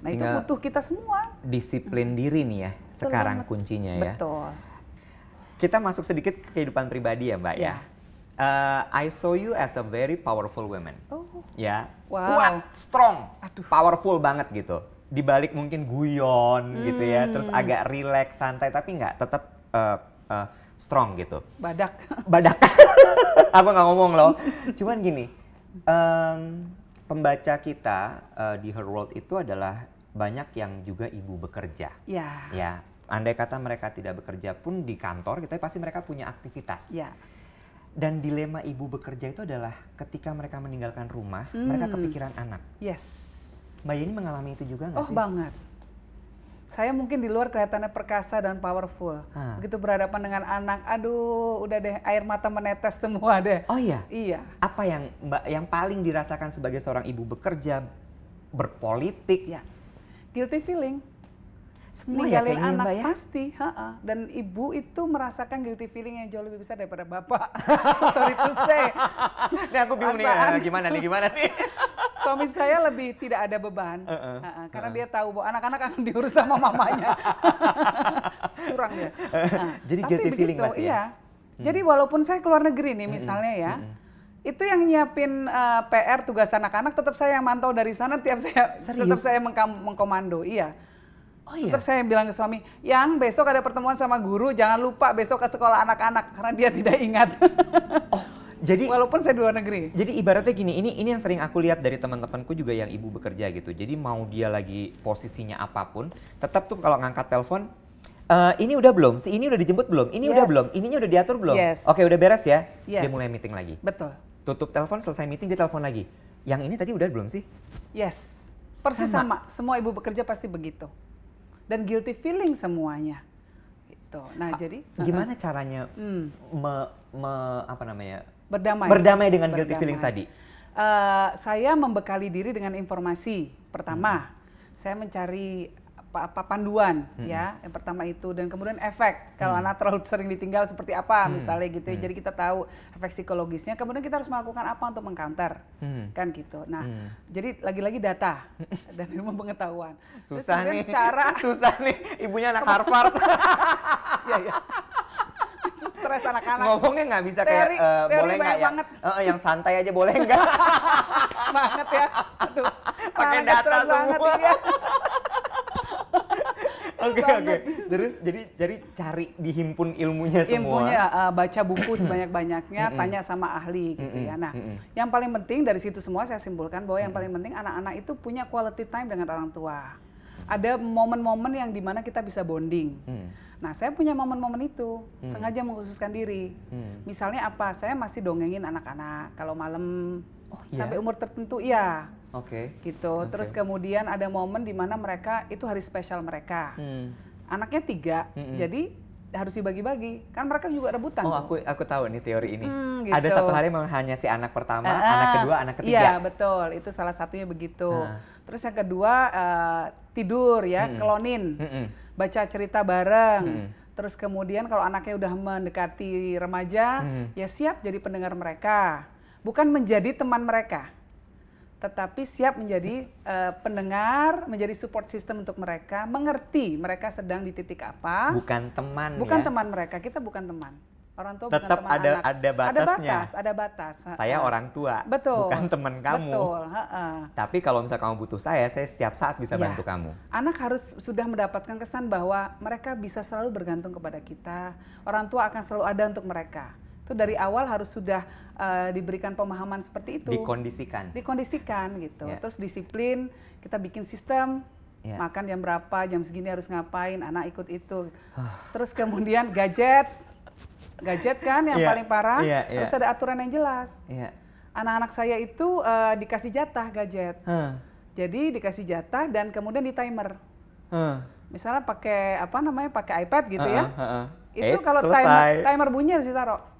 Speaker 2: nah Tinggal itu butuh kita semua
Speaker 1: disiplin hmm. diri nih ya sekarang Betul. kuncinya ya
Speaker 2: betul
Speaker 1: kita masuk sedikit ke kehidupan pribadi ya mbak yeah. ya uh, I saw you as a very powerful woman. Oh. Ya. Wow. Kuat, strong, Aduh. powerful banget gitu. Di balik mungkin guyon hmm. gitu ya, hmm. terus agak relax, santai tapi nggak tetap uh, uh, strong gitu.
Speaker 2: Badak. (laughs)
Speaker 1: Badak. (laughs) Aku nggak ngomong loh. Cuman gini, um, pembaca kita uh, di Her World itu adalah banyak yang juga ibu bekerja.
Speaker 2: Ya.
Speaker 1: Ya. Andai kata mereka tidak bekerja pun di kantor, kita pasti mereka punya aktivitas.
Speaker 2: Ya
Speaker 1: dan dilema ibu bekerja itu adalah ketika mereka meninggalkan rumah, hmm. mereka kepikiran anak.
Speaker 2: Yes.
Speaker 1: Mbak Yeni mengalami itu juga nggak
Speaker 2: oh, sih? Oh banget. Saya mungkin di luar kelihatannya perkasa dan powerful. Ha. Begitu berhadapan dengan anak, aduh, udah deh air mata menetes semua deh.
Speaker 1: Oh iya.
Speaker 2: Iya.
Speaker 1: Apa yang Mbak yang paling dirasakan sebagai seorang ibu bekerja, berpolitik?
Speaker 2: Ya. Guilty feeling
Speaker 1: semua ya kayaknya
Speaker 2: anak
Speaker 1: ya?
Speaker 2: pasti ha -ha. dan ibu itu merasakan guilty feeling yang jauh lebih besar daripada bapak (laughs) sorry to say (laughs)
Speaker 1: ini aku bingung nih ya, gimana nih gimana nih (laughs)
Speaker 2: suami saya lebih tidak ada beban uh -uh, ha -ha. karena uh -uh. dia tahu bahwa anak-anak akan diurus sama mamanya curang ya
Speaker 1: nah, jadi tapi guilty begitu, feeling masih ya iya.
Speaker 2: Hmm. jadi walaupun saya keluar negeri nih misalnya ya hmm. itu yang nyiapin uh, eh, PR tugas anak-anak tetap saya yang mantau dari sana tiap saya Serius? tetap saya mengkomando iya Oh iya. Tetap saya bilang ke suami, yang besok ada pertemuan sama guru, jangan lupa besok ke sekolah anak-anak karena dia tidak ingat. (laughs)
Speaker 1: oh, jadi
Speaker 2: walaupun saya di luar negeri.
Speaker 1: Jadi ibaratnya gini, ini ini yang sering aku lihat dari teman-temanku juga yang ibu bekerja gitu. Jadi mau dia lagi posisinya apa pun, tetap tuh kalau ngangkat telepon, uh, ini udah belum, si ini udah dijemput belum, ini yes. udah belum, ininya udah diatur belum. Yes. Oke, udah beres ya. Yes. Dia mulai meeting lagi.
Speaker 2: Betul.
Speaker 1: Tutup telepon, selesai meeting dia telepon lagi. Yang ini tadi udah belum sih?
Speaker 2: Yes. Persis sama. sama. Semua ibu bekerja pasti begitu dan guilty feeling semuanya. Gitu. Nah, A jadi
Speaker 1: gimana uh, caranya hmm. me, me, apa namanya?
Speaker 2: berdamai.
Speaker 1: Berdamai dengan berdamai. guilty feeling tadi.
Speaker 2: Uh, saya membekali diri dengan informasi. Pertama, hmm. saya mencari apa, apa panduan hmm. ya yang pertama itu dan kemudian efek kalau hmm. anak terlalu sering ditinggal seperti apa hmm. misalnya gitu ya. hmm. jadi kita tahu efek psikologisnya kemudian kita harus melakukan apa untuk mengcounter hmm. kan gitu nah hmm. jadi lagi-lagi data (laughs) dan ilmu pengetahuan
Speaker 1: susah nih cara (laughs) susah nih ibunya anak Harvard (laughs)
Speaker 2: ya ya stres anak-anak.
Speaker 1: Ngomongnya nggak bisa kayak uh, boleh nggak ya? Uh, yang santai aja boleh nggak?
Speaker 2: banget ya. Aduh.
Speaker 1: Pakai data semua. Ya. Oke oke. Okay, Terus jadi jadi cari dihimpun ilmunya semua.
Speaker 2: Ilmunya uh, baca buku sebanyak-banyaknya, tanya sama ahli gitu ya. Nah, yang paling penting dari situ semua saya simpulkan bahwa yang paling penting anak-anak itu punya quality time dengan orang tua. Ada momen-momen yang di mana kita bisa bonding. Hmm. Nah, saya punya momen-momen itu, hmm. sengaja mengkhususkan diri. Hmm. Misalnya apa? Saya masih dongengin anak-anak kalau malam oh, iya? sampai umur tertentu, iya.
Speaker 1: Oke.
Speaker 2: Okay. Gitu. Okay. Terus kemudian ada momen di mana mereka itu hari spesial mereka. Hmm. Anaknya tiga, hmm. jadi harus dibagi-bagi. Kan mereka juga rebutan.
Speaker 1: Oh, aku aku tahu nih teori ini. Hmm, gitu. Ada satu hari memang hanya si anak pertama, uh, anak kedua, anak ketiga.
Speaker 2: Iya, betul. Itu salah satunya begitu. Uh. Terus yang kedua uh, tidur ya, hmm. kelonin. Hmm. Baca cerita bareng. Hmm. Terus kemudian kalau anaknya udah mendekati remaja, hmm. ya siap jadi pendengar mereka. Bukan menjadi teman mereka tetapi siap menjadi uh, pendengar, menjadi support system untuk mereka, mengerti mereka sedang di titik apa.
Speaker 1: Bukan teman
Speaker 2: Bukan
Speaker 1: ya?
Speaker 2: teman mereka, kita bukan teman. Orang tua
Speaker 1: Tetap
Speaker 2: bukan teman
Speaker 1: ada,
Speaker 2: anak.
Speaker 1: ada batasnya.
Speaker 2: Ada batas, ada batas.
Speaker 1: Saya orang tua,
Speaker 2: Betul.
Speaker 1: bukan teman kamu.
Speaker 2: Betul. Ha -ha.
Speaker 1: Tapi kalau misalnya kamu butuh saya, saya setiap saat bisa ya. bantu kamu.
Speaker 2: Anak harus sudah mendapatkan kesan bahwa mereka bisa selalu bergantung kepada kita. Orang tua akan selalu ada untuk mereka itu dari awal harus sudah uh, diberikan pemahaman seperti itu.
Speaker 1: Dikondisikan.
Speaker 2: Dikondisikan gitu. Yeah. Terus disiplin, kita bikin sistem yeah. makan jam berapa, jam segini harus ngapain, anak ikut itu. Terus kemudian gadget, gadget kan yang (laughs) yeah. paling parah. Yeah, yeah. Terus ada aturan yang jelas. Yeah. Anak-anak saya itu uh, dikasih jatah gadget. Huh. Jadi dikasih jatah dan kemudian di timer. Huh. Misalnya pakai apa namanya pakai iPad gitu uh -uh, ya. Uh -uh. Itu kalau timer, timer bunyi harus ditaruh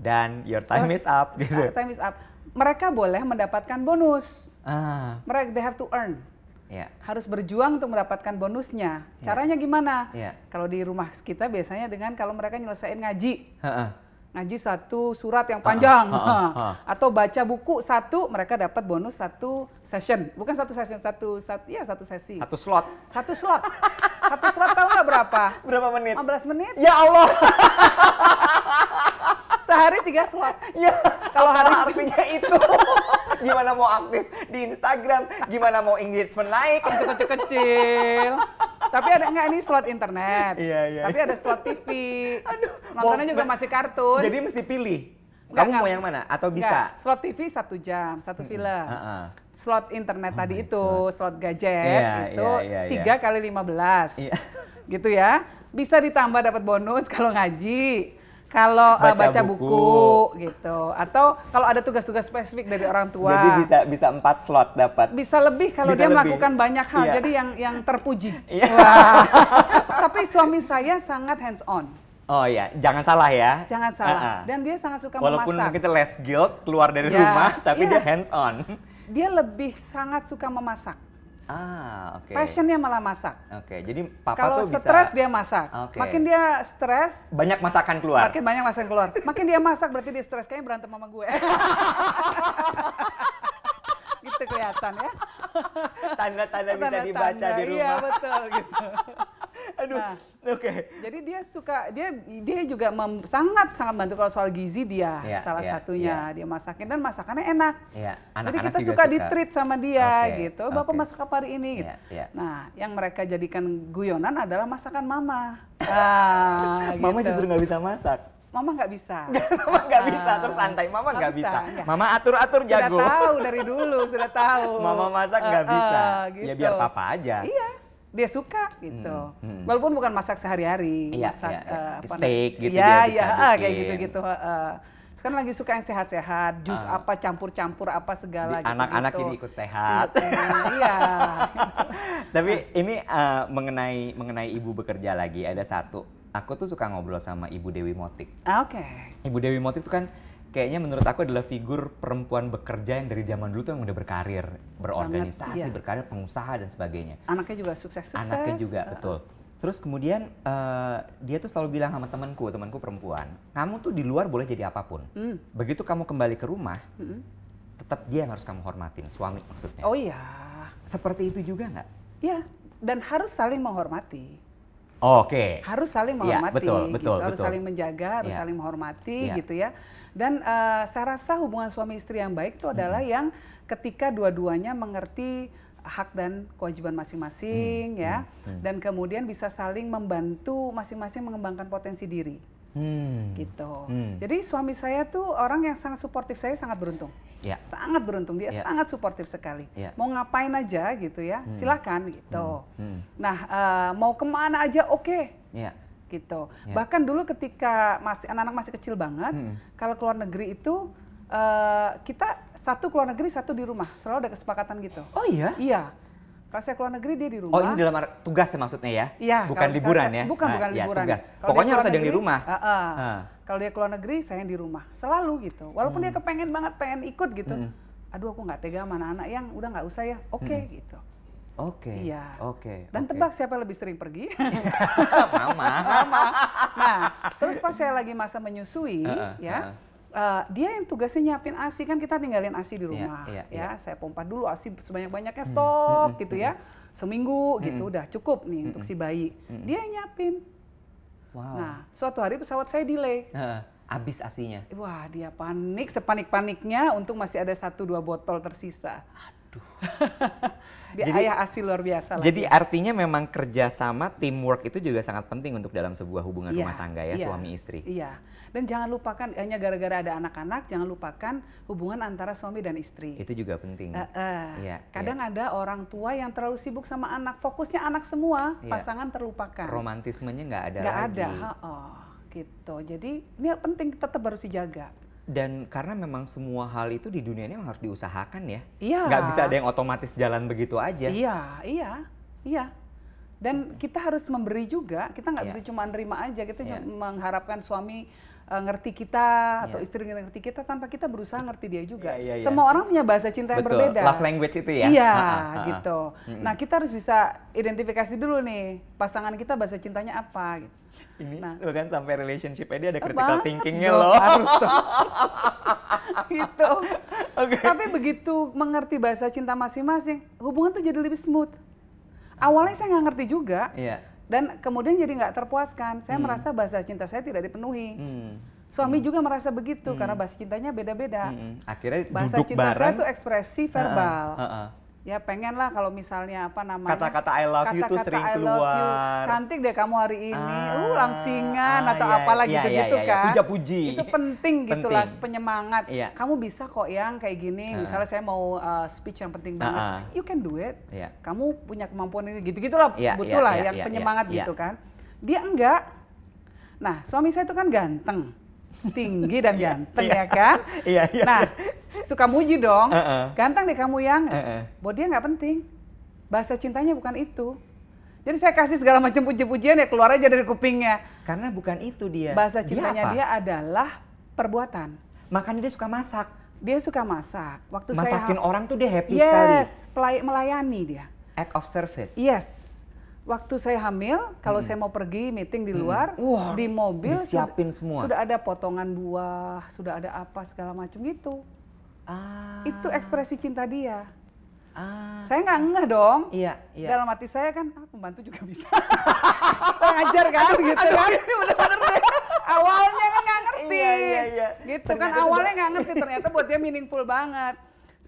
Speaker 1: dan your time so, is up (laughs) gitu.
Speaker 2: Time is up. Mereka boleh mendapatkan bonus. Ah. Mereka they have to earn. Yeah. Harus berjuang untuk mendapatkan bonusnya. Yeah. Caranya gimana? Yeah. Kalau di rumah kita biasanya dengan kalau mereka nyelesain ngaji. Ngaji satu surat yang panjang. Ha -ha. Atau baca buku satu, mereka dapat bonus satu session. Bukan satu session, satu, satu ya satu sesi.
Speaker 1: Satu slot.
Speaker 2: Satu slot. satu slot tahu nggak berapa? (laughs)
Speaker 1: Berapa menit?
Speaker 2: 15 menit.
Speaker 1: Ya Allah. (laughs)
Speaker 2: Sehari tiga slot.
Speaker 1: Ya, kalau hari artinya itu. (laughs) gimana mau aktif di Instagram, gimana mau engagement naik.
Speaker 2: Kecil-kecil. Tapi ada enggak ini slot internet.
Speaker 1: Iya, iya.
Speaker 2: Tapi ada slot TV. Aduh. Nontonnya juga masih kartun.
Speaker 1: Jadi mesti pilih. Enggak, Kamu enggak. mau yang mana? Atau bisa? Enggak.
Speaker 2: Slot TV satu jam, satu film. Uh -uh. Slot internet oh tadi itu, God. slot gadget yeah, itu iya, iya, tiga kali lima belas, iya. gitu ya. Bisa ditambah dapat bonus (laughs) kalau ngaji kalau baca, uh, baca buku. buku gitu atau kalau ada tugas-tugas spesifik dari orang tua
Speaker 1: jadi bisa bisa empat slot dapat
Speaker 2: bisa lebih kalau dia lebih. melakukan banyak hal iya. jadi yang yang terpuji
Speaker 1: iya. (laughs)
Speaker 2: tapi suami saya sangat hands on
Speaker 1: Oh iya, jangan salah ya.
Speaker 2: Jangan salah. Uh -uh. Dan dia sangat suka
Speaker 1: Walaupun
Speaker 2: memasak.
Speaker 1: Walaupun kita less guilt keluar dari yeah. rumah, tapi yeah. dia hands on.
Speaker 2: Dia lebih sangat suka memasak.
Speaker 1: Ah, oke. Okay.
Speaker 2: Passionnya malah masak.
Speaker 1: Oke, okay, jadi papa
Speaker 2: Kalau
Speaker 1: tuh bisa.
Speaker 2: Kalau stres dia masak. Okay. Makin dia stres.
Speaker 1: Banyak masakan keluar.
Speaker 2: Makin banyak masakan keluar. Makin dia masak berarti dia stres. Kayaknya berantem sama gue. (laughs) gitu kelihatan ya.
Speaker 1: Tanda-tanda bisa dibaca di rumah.
Speaker 2: Iya betul gitu.
Speaker 1: Aduh, nah, oke. Okay.
Speaker 2: Jadi dia suka dia dia juga mem, sangat sangat bantu kalau soal gizi dia yeah, salah yeah, satunya yeah. dia masakin dan masakannya enak.
Speaker 1: Yeah,
Speaker 2: Jadi kita suka, suka. di-treat sama dia okay, gitu. Bapak okay. masak apa hari ini gitu. Yeah, yeah. Nah, yang mereka jadikan guyonan adalah masakan mama. (laughs)
Speaker 1: Ah, gitu. Mama justru nggak bisa masak.
Speaker 2: Mama nggak bisa. (laughs)
Speaker 1: Mama nggak bisa terus santai. Mama nggak bisa. bisa. Mama atur-atur jago.
Speaker 2: Sudah tahu dari dulu, sudah (laughs) tahu.
Speaker 1: Mama masak nggak uh, bisa. Uh, gitu. Ya biar papa aja.
Speaker 2: Iya dia suka gitu. Hmm, hmm. Walaupun bukan masak sehari-hari, iya, masak iya, iya.
Speaker 1: Uh, steak gitu
Speaker 2: ya, dia ya, uh, kayak gitu-gitu. Uh, sekarang lagi suka yang sehat-sehat, jus uh, apa campur-campur apa segala
Speaker 1: gitu. Anak-anak ini ikut sehat. Iya. (laughs) Tapi ini uh, mengenai mengenai ibu bekerja lagi ada satu. Aku tuh suka ngobrol sama Ibu Dewi Motik.
Speaker 2: Oke. Okay.
Speaker 1: Ibu Dewi Motik itu kan kayaknya menurut aku adalah figur perempuan bekerja yang dari zaman dulu tuh yang udah berkarir, berorganisasi,
Speaker 2: iya.
Speaker 1: berkarir, pengusaha dan sebagainya.
Speaker 2: Anaknya juga sukses-sukses.
Speaker 1: Anaknya juga,
Speaker 2: Uh,
Speaker 1: betul. Terus kemudian eh, dia tuh selalu bilang sama temanku, temanku perempuan, kamu tuh di luar boleh jadi apa pun.
Speaker 2: Hmm.
Speaker 1: Begitu kamu kembali ke rumah,
Speaker 2: Mm-mm.
Speaker 1: tetap dia yang harus kamu hormatin, suami maksudnya.
Speaker 2: Oh iya.
Speaker 1: Seperti itu juga nggak?
Speaker 2: Ya, dan harus saling menghormati.
Speaker 1: Oke.
Speaker 2: Harus saling
Speaker 1: Iya,
Speaker 2: menghormati.
Speaker 1: betul,
Speaker 2: gitu.
Speaker 1: betul,
Speaker 2: Harus
Speaker 1: betul.
Speaker 2: saling menjaga, harus
Speaker 1: Iya.
Speaker 2: saling menghormati
Speaker 1: Iya.
Speaker 2: gitu ya. Dan eh, saya rasa hubungan suami istri yang baik itu adalah yang ketika dua-duanya mengerti hak dan kewajiban masing-masing
Speaker 1: Hmm,
Speaker 2: ya,
Speaker 1: hmm, hmm.
Speaker 2: dan kemudian bisa saling membantu masing-masing mengembangkan potensi diri
Speaker 1: Hmm.
Speaker 2: gitu.
Speaker 1: Hmm.
Speaker 2: Jadi suami saya tuh orang yang sangat suportif, saya sangat beruntung.
Speaker 1: Ya.
Speaker 2: Sangat beruntung, dia
Speaker 1: Ya.
Speaker 2: sangat suportif sekali.
Speaker 1: Ya.
Speaker 2: Mau ngapain aja gitu ya, silakan gitu.
Speaker 1: Hmm.
Speaker 2: Nah, eh, mau ke mana aja oke
Speaker 1: Ya.
Speaker 2: Gitu.
Speaker 1: Ya.
Speaker 2: Bahkan dulu ketika masih anak-anak masih kecil banget,
Speaker 1: Hmm.
Speaker 2: kalau keluar negeri itu eh, kita satu keluar negeri, satu di rumah. Selalu ada kesepakatan gitu.
Speaker 1: Oh iya?
Speaker 2: Iya. Kalau saya keluar negeri dia di rumah.
Speaker 1: Oh ini dalam tugas ya maksudnya ya?
Speaker 2: Iya,
Speaker 1: Bukan liburan
Speaker 2: saya-
Speaker 1: ya?
Speaker 2: Bukan,
Speaker 1: Ah,
Speaker 2: bukan
Speaker 1: ya,
Speaker 2: liburan.
Speaker 1: tugas. Pokoknya harus ada yang di rumah.
Speaker 2: ah, ah.
Speaker 1: Ah.
Speaker 2: Kalau dia keluar negeri, saya yang di rumah. Selalu gitu. Walaupun
Speaker 1: Hmm.
Speaker 2: dia kepengen banget, pengen ikut gitu. Aduh, aku nggak tega sama anak-anak yang udah nggak usah ya. Oke
Speaker 1: Hmm.
Speaker 2: gitu.
Speaker 1: Oke.
Speaker 2: Iya.
Speaker 1: Oke.
Speaker 2: Dan
Speaker 1: oke.
Speaker 2: tebak siapa yang lebih sering pergi? (laughs)
Speaker 1: Mama.
Speaker 2: Mama. Nah, terus pas saya lagi masa menyusui,
Speaker 1: Heeh,
Speaker 2: ya,
Speaker 1: heeh.
Speaker 2: eh, dia yang tugasnya nyiapin asi kan kita tinggalin asi di
Speaker 1: Iya,
Speaker 2: rumah,
Speaker 1: iya,
Speaker 2: ya.
Speaker 1: iya.
Speaker 2: Saya pompa dulu asi sebanyak-banyaknya stok
Speaker 1: mm,
Speaker 2: gitu ya, seminggu gitu udah cukup nih untuk si bayi. Dia yang nyiapin.
Speaker 1: Wow.
Speaker 2: Nah, suatu hari pesawat saya delay.
Speaker 1: Heeh, Abis asinya.
Speaker 2: Wah, dia panik sepanik-paniknya untuk masih ada satu dua botol tersisa. Aduh. (laughs) dia
Speaker 1: Jadi-
Speaker 2: ayah asi luar biasa lah.
Speaker 1: Jadi artinya memang kerjasama, teamwork itu juga sangat penting untuk dalam sebuah hubungan
Speaker 2: Iya,
Speaker 1: rumah tangga ya,
Speaker 2: iya,
Speaker 1: suami istri.
Speaker 2: Iya. Dan jangan lupakan hanya gara-gara ada anak-anak, jangan lupakan hubungan antara suami dan istri.
Speaker 1: Itu juga penting.
Speaker 2: Eh, eh.
Speaker 1: Iya,
Speaker 2: Kadang ada orang tua yang terlalu sibuk sama anak, fokusnya anak semua,
Speaker 1: Iya.
Speaker 2: pasangan terlupakan.
Speaker 1: Romantismenya nggak ada
Speaker 2: Nggak
Speaker 1: lagi.
Speaker 2: ada, oh, gitu. Jadi ini penting tetap harus dijaga.
Speaker 1: Dan karena memang semua hal itu di dunia ini memang harus diusahakan ya.
Speaker 2: Iya.
Speaker 1: Nggak bisa ada yang otomatis jalan begitu aja.
Speaker 2: Iya, iya, iya. Dan kita harus memberi juga. Kita nggak
Speaker 1: Iya.
Speaker 2: bisa cuma nerima aja. Kita cuma mengharapkan suami eh, ngerti kita atau
Speaker 1: Iya.
Speaker 2: istri ngerti kita tanpa kita berusaha ngerti dia juga.
Speaker 1: Iya, iya, iya.
Speaker 2: Semua orang punya bahasa cinta yang
Speaker 1: Betul.
Speaker 2: berbeda.
Speaker 1: Love language itu ya.
Speaker 2: Iya, gitu. Nah, kita harus bisa identifikasi dulu nih pasangan kita bahasa cintanya apa. Gitu.
Speaker 1: Ini
Speaker 2: Nah.
Speaker 1: bahkan sampai relationship dia ada
Speaker 2: Eh,
Speaker 1: critical
Speaker 2: banget
Speaker 1: thinkingnya loh.
Speaker 2: Harus (laughs) gitu.
Speaker 1: Oke.
Speaker 2: Tapi begitu mengerti bahasa cinta masing-masing, hubungan tuh jadi lebih smooth. Awalnya saya nggak ngerti juga,
Speaker 1: Iya.
Speaker 2: Dan kemudian jadi nggak terpuaskan. Saya merasa bahasa cinta saya tidak dipenuhi.
Speaker 1: Hmm.
Speaker 2: Suami juga merasa begitu karena bahasa cintanya beda-beda.
Speaker 1: Mm-mm. Akhirnya
Speaker 2: Bahasa
Speaker 1: duduk
Speaker 2: cinta saya
Speaker 1: bareng.
Speaker 2: tuh ekspresi verbal.
Speaker 1: Ha-ha.
Speaker 2: Ya pengen lah kalau misalnya apa namanya
Speaker 1: Kata-kata I love you tuh sering
Speaker 2: I love you,
Speaker 1: keluar.
Speaker 2: Cantik deh kamu hari ini.
Speaker 1: Ah,
Speaker 2: uh langsingan
Speaker 1: ah,
Speaker 2: atau
Speaker 1: iya,
Speaker 2: apalah
Speaker 1: iya,
Speaker 2: gitu-gitu
Speaker 1: iya, iya.
Speaker 2: kan.
Speaker 1: Puja-puji.
Speaker 2: Itu penting gitu lah
Speaker 1: Penting.
Speaker 2: penyemangat.
Speaker 1: Iya.
Speaker 2: Kamu bisa kok yang kayak gini.
Speaker 1: Ah.
Speaker 2: Misalnya saya mau uh, speech yang penting banget.
Speaker 1: Ah, ah.
Speaker 2: You can do it.
Speaker 1: Iya.
Speaker 2: Kamu punya kemampuan ini gitu-gitulah
Speaker 1: Iya,
Speaker 2: betul
Speaker 1: iya,
Speaker 2: lah
Speaker 1: iya,
Speaker 2: yang
Speaker 1: iya,
Speaker 2: penyemangat
Speaker 1: iya,
Speaker 2: gitu
Speaker 1: iya.
Speaker 2: kan. Dia enggak. Nah, suami saya itu kan ganteng. Tinggi dan ganteng
Speaker 1: iya.
Speaker 2: ya kan?
Speaker 1: Iya, iya.
Speaker 2: Nah, suka muji dong.
Speaker 1: Heeh.
Speaker 2: Ganteng deh kamu yang.
Speaker 1: Heeh.
Speaker 2: Buat dia nggak penting. Bahasa cintanya bukan itu. Jadi saya kasih segala macam puji-pujian ya keluar aja dari kupingnya.
Speaker 1: Karena bukan itu dia.
Speaker 2: Bahasa
Speaker 1: Dia
Speaker 2: cintanya
Speaker 1: apa?
Speaker 2: dia adalah perbuatan.
Speaker 1: Makanya dia suka masak.
Speaker 2: Dia suka masak. Waktu
Speaker 1: Masakin
Speaker 2: saya
Speaker 1: orang tuh dia happy sekali.
Speaker 2: yes, melayani dia.
Speaker 1: Act of service.
Speaker 2: Yes. Waktu saya hamil, kalau saya mau pergi meeting di luar,
Speaker 1: Wah,
Speaker 2: di mobil
Speaker 1: disiapin
Speaker 2: sudah,
Speaker 1: semua.
Speaker 2: sudah ada potongan buah, sudah ada apa segala macam gitu.
Speaker 1: Ah.
Speaker 2: Itu ekspresi cinta dia.
Speaker 1: Ah.
Speaker 2: Saya nggak ngeh dong.
Speaker 1: Iya, iya.
Speaker 2: Dalam hati saya kan, ah, pembantu juga bisa. (laughs) Ngajar kan, gitu kan. Awalnya kan nggak ngerti.
Speaker 1: Iya, iya, iya.
Speaker 2: Gitu
Speaker 1: Ternyata
Speaker 2: kan, awalnya nggak ngerti. Ternyata buat dia meaningful banget.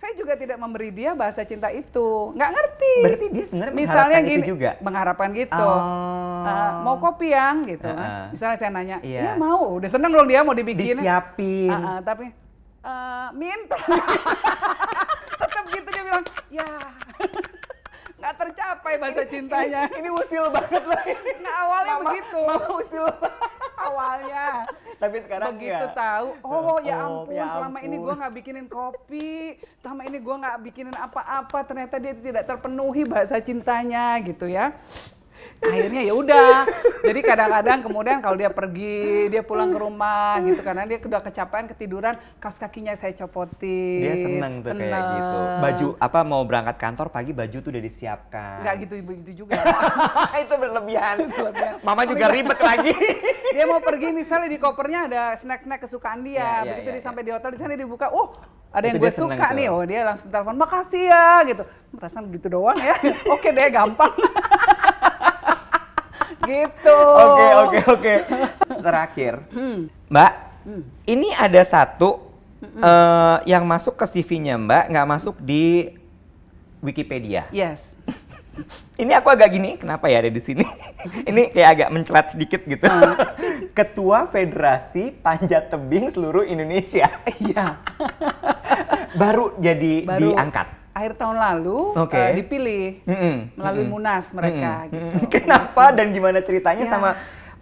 Speaker 2: Saya juga tidak memberi dia bahasa cinta itu. Nggak ngerti.
Speaker 1: Berarti dia sebenarnya
Speaker 2: Misalnya gini,
Speaker 1: juga?
Speaker 2: mengharapkan gitu.
Speaker 1: Oh.
Speaker 2: Uh, mau kopi yang gitu kan.
Speaker 1: Uh-uh.
Speaker 2: Misalnya saya nanya,
Speaker 1: Iya.
Speaker 2: iya mau. Udah seneng dong dia mau dibikin.
Speaker 1: Disiapin.
Speaker 2: Uh-uh, tapi uh, minta. (laughs) Tetap gitu dia bilang, ya (laughs) nggak tercapai bahasa cintanya.
Speaker 1: Ini usil banget ini.
Speaker 2: Nah awalnya
Speaker 1: Mama-
Speaker 2: begitu.
Speaker 1: Mama usil.
Speaker 2: Awalnya.
Speaker 1: Tapi sekarang
Speaker 2: begitu
Speaker 1: enggak.
Speaker 2: tahu, oh ya
Speaker 1: Oh,
Speaker 2: ampun,
Speaker 1: ya
Speaker 2: selama ini
Speaker 1: ampun.
Speaker 2: gua nggak bikinin kopi, selama ini gua nggak bikinin apa-apa, ternyata dia tidak terpenuhi bahasa cintanya gitu ya. Akhirnya ya udah jadi kadang-kadang kemudian kalau dia pergi dia pulang ke rumah gitu karena dia udah kecapean ketiduran kaos kakinya saya copotin
Speaker 1: Dia seneng tuh kayak gitu. Baju apa mau berangkat kantor pagi baju tuh udah disiapkan.
Speaker 2: nggak gitu begitu juga (laughs)
Speaker 1: itu berlebihan.
Speaker 2: berlebihan.
Speaker 1: Mama juga ribet lagi. (laughs)
Speaker 2: dia mau pergi misalnya di kopernya ada snack-snack kesukaan dia
Speaker 1: Ya, ya,
Speaker 2: begitu
Speaker 1: ya,
Speaker 2: dia
Speaker 1: ya.
Speaker 2: sampai di hotel di sana dibuka oh ada yang gue
Speaker 1: seneng
Speaker 2: suka
Speaker 1: tuh.
Speaker 2: nih oh dia langsung telepon makasih ya gitu perasaan gitu doang ya (laughs) oke deh gampang gitu
Speaker 1: Oke oke oke. Terakhir, Mbak, ini ada satu eh, yang masuk ke CV-nya Mbak, nggak masuk di Wikipedia.
Speaker 2: yes (laughs)
Speaker 1: Ini aku agak gini, kenapa ya ada di sini? (laughs) ini kayak agak mencelat sedikit gitu. (laughs) Ketua Federasi Panjat Tebing seluruh Indonesia.
Speaker 2: iya
Speaker 1: Baru jadi
Speaker 2: baru
Speaker 1: diangkat.
Speaker 2: Akhir tahun lalu eh, dipilih
Speaker 1: Mm-mm,
Speaker 2: melalui
Speaker 1: mm-mm.
Speaker 2: munas mereka
Speaker 1: Mm-mm,
Speaker 2: gitu
Speaker 1: mm-mm. Kenapa dan gimana ceritanya
Speaker 2: Ya.
Speaker 1: sama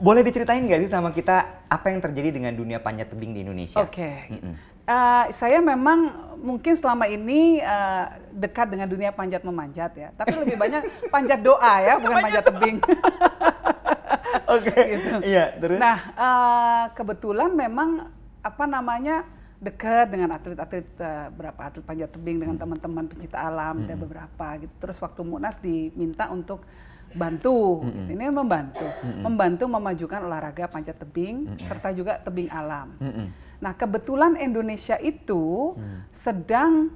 Speaker 1: boleh diceritain nggak sih sama kita apa yang terjadi dengan dunia panjat tebing di Indonesia?
Speaker 2: Oke.
Speaker 1: Mm-mm.
Speaker 2: Eh, saya memang mungkin selama ini eh, dekat dengan dunia panjat memanjat ya, tapi lebih banyak (laughs) panjat doa ya, bukan panjat tebing. (laughs)
Speaker 1: Oke. Iya, terus
Speaker 2: nah, eh, kebetulan memang apa namanya dekat dengan atlet-atlet eh, berapa atlet panjat tebing dengan teman-teman pencinta alam ada beberapa gitu. Terus waktu Munas diminta untuk bantu, ini membantu, membantu memajukan olahraga panjat tebing serta juga tebing alam.
Speaker 1: Mm-mm.
Speaker 2: Nah, kebetulan Indonesia itu sedang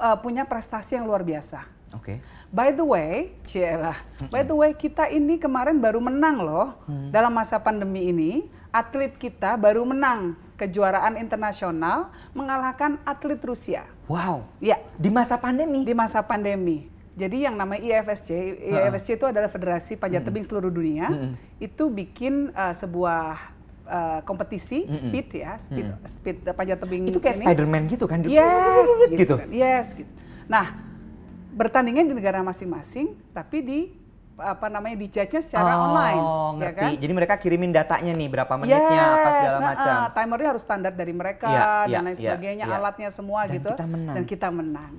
Speaker 2: uh, punya prestasi yang luar biasa.
Speaker 1: Oke.
Speaker 2: By the way, cielah. By the way, kita ini kemarin baru menang loh dalam masa pandemi ini. Atlet kita baru menang kejuaraan internasional mengalahkan atlet Rusia.
Speaker 1: Wow.
Speaker 2: Ya,
Speaker 1: Di masa pandemi.
Speaker 2: di masa pandemi. Jadi yang namanya IFSC, IFSC itu adalah Federasi Panjat Tebing seluruh dunia. Itu bikin uh, sebuah uh, kompetisi speed ya, speed speed uh, panjat tebing
Speaker 1: itu kayak
Speaker 2: ini.
Speaker 1: Spider-Man gitu kan?
Speaker 2: Yes,
Speaker 1: gitu.
Speaker 2: gitu. kan. Yes, gitu. Nah, bertandingnya di negara masing-masing, tapi di apa namanya di judge-nya secara
Speaker 1: oh,
Speaker 2: online,
Speaker 1: ngerti.
Speaker 2: ya kan?
Speaker 1: Jadi mereka kirimin datanya nih berapa menitnya apa segala
Speaker 2: nah,
Speaker 1: macam.
Speaker 2: ah, timernya harus standar dari mereka
Speaker 1: iya,
Speaker 2: dan lain
Speaker 1: iya,
Speaker 2: sebagainya,
Speaker 1: iya.
Speaker 2: alatnya semua
Speaker 1: Dan
Speaker 2: gitu.
Speaker 1: kita menang.
Speaker 2: Dan kita menang.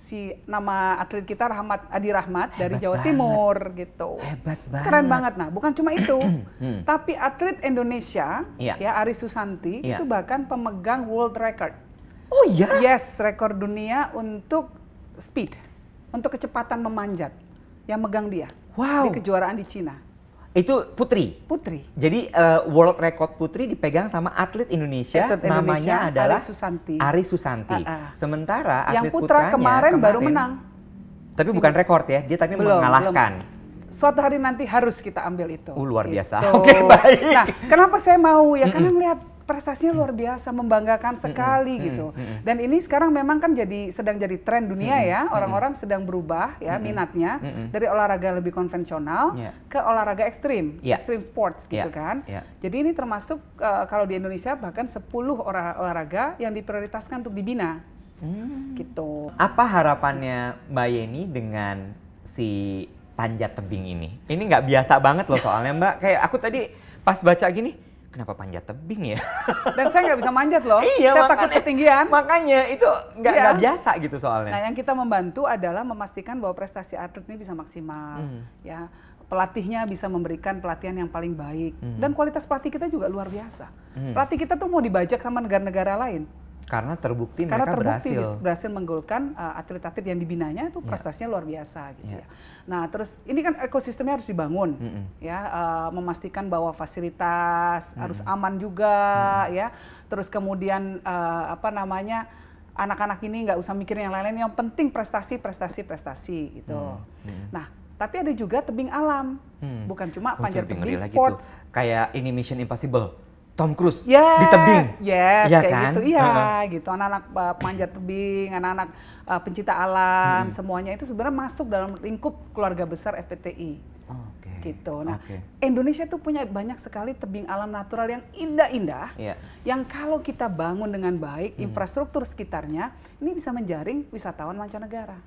Speaker 2: Si nama atlet kita Rahmat Adi Rahmat dari
Speaker 1: Hebat
Speaker 2: Jawa
Speaker 1: banget.
Speaker 2: Timur gitu.
Speaker 1: Hebat banget.
Speaker 2: Keren banget. Nah, bukan cuma itu. (clears throat)
Speaker 1: Hmm.
Speaker 2: Tapi atlet Indonesia
Speaker 1: Iya.
Speaker 2: ya Ari Susanti
Speaker 1: Iya.
Speaker 2: itu bahkan pemegang world record.
Speaker 1: Oh iya.
Speaker 2: Yes, rekor dunia untuk speed, untuk kecepatan memanjat. Yang megang dia
Speaker 1: Wow.
Speaker 2: di kejuaraan di Cina.
Speaker 1: Itu Putri.
Speaker 2: Putri.
Speaker 1: Jadi eh, world record putri dipegang sama atlet Indonesia,
Speaker 2: Atlet Indonesia,
Speaker 1: namanya adalah
Speaker 2: Ari Susanti.
Speaker 1: Ari Susanti.
Speaker 2: Ah, ah.
Speaker 1: Sementara
Speaker 2: Yang
Speaker 1: atlet
Speaker 2: putra
Speaker 1: putranya
Speaker 2: kemarin, baru menang.
Speaker 1: Tapi bukan rekor ya, dia tapi
Speaker 2: Belum,
Speaker 1: mengalahkan.
Speaker 2: Suatu hari nanti harus kita ambil itu.
Speaker 1: Oh, luar biasa.
Speaker 2: Gitu. (laughs)
Speaker 1: Oke, baik.
Speaker 2: Nah, kenapa saya mau ya? Karena melihat prestasinya luar biasa, membanggakan sekali gitu. Dan ini sekarang memang kan jadi sedang jadi tren dunia ya. Orang-orang sedang berubah ya minatnya dari olahraga lebih konvensional
Speaker 1: Iya.
Speaker 2: ke olahraga ekstrim,
Speaker 1: Iya.
Speaker 2: extreme sports gitu
Speaker 1: Iya,
Speaker 2: kan.
Speaker 1: iya.
Speaker 2: Jadi ini termasuk eh, kalau di Indonesia bahkan 10 olah- olahraga yang diprioritaskan untuk dibina.
Speaker 1: Hmm.
Speaker 2: Gitu.
Speaker 1: Apa harapannya Mbak Yeni dengan si panjat tebing ini? Ini nggak biasa banget loh soalnya Mbak. Kayak aku tadi pas baca gini, kenapa panjat tebing ya?
Speaker 2: Dan saya nggak bisa manjat loh. (laughs)
Speaker 1: iya,
Speaker 2: saya takut
Speaker 1: makanya-
Speaker 2: ketinggian.
Speaker 1: Makanya itu nggak
Speaker 2: Iya.
Speaker 1: biasa gitu soalnya.
Speaker 2: Nah, yang kita membantu adalah memastikan bahwa prestasi atlet ini bisa maksimal,
Speaker 1: Hmm.
Speaker 2: ya. Pelatihnya bisa memberikan pelatihan yang paling baik
Speaker 1: Hmm.
Speaker 2: dan kualitas pelatih kita juga luar biasa. Pelatih kita tuh mau dibajak sama negara-negara lain
Speaker 1: Karena terbukti
Speaker 2: karena
Speaker 1: mereka
Speaker 2: terbukti
Speaker 1: berhasil.
Speaker 2: berhasil menggolkan uh, atlet-atlet yang dibinanya itu prestasinya luar biasa gitu
Speaker 1: Iya.
Speaker 2: ya. Nah, terus ini kan ekosistemnya harus dibangun
Speaker 1: Mm-mm.
Speaker 2: ya, uh, memastikan bahwa fasilitas harus aman juga ya. Terus kemudian uh, apa namanya anak-anak ini nggak usah mikir yang lain-lain, yang penting prestasi, prestasi, prestasi gitu. Nah, tapi ada juga tebing alam,
Speaker 1: Hmm.
Speaker 2: bukan cuma
Speaker 1: Oh,
Speaker 2: panjat tebing sports.
Speaker 1: tuh. Kayak ini Mission Impossible. Tom Cruise
Speaker 2: Yes,
Speaker 1: di tebing.
Speaker 2: Yes,
Speaker 1: Iya
Speaker 2: kayak
Speaker 1: kan?
Speaker 2: gitu. Iya,
Speaker 1: Heeh.
Speaker 2: gitu. Anak-anak uh, panjat tebing, anak-anak uh, pencinta alam,
Speaker 1: Hmm.
Speaker 2: semuanya itu sebenarnya masuk dalam lingkup keluarga besar FPTI.
Speaker 1: Oke.
Speaker 2: Gitu. Nah,
Speaker 1: Oke.
Speaker 2: Indonesia tuh punya banyak sekali tebing alam natural yang indah-indah.
Speaker 1: Iya.
Speaker 2: Yang kalau kita bangun dengan baik,
Speaker 1: Hmm.
Speaker 2: infrastruktur sekitarnya, ini bisa menjaring wisatawan mancanegara.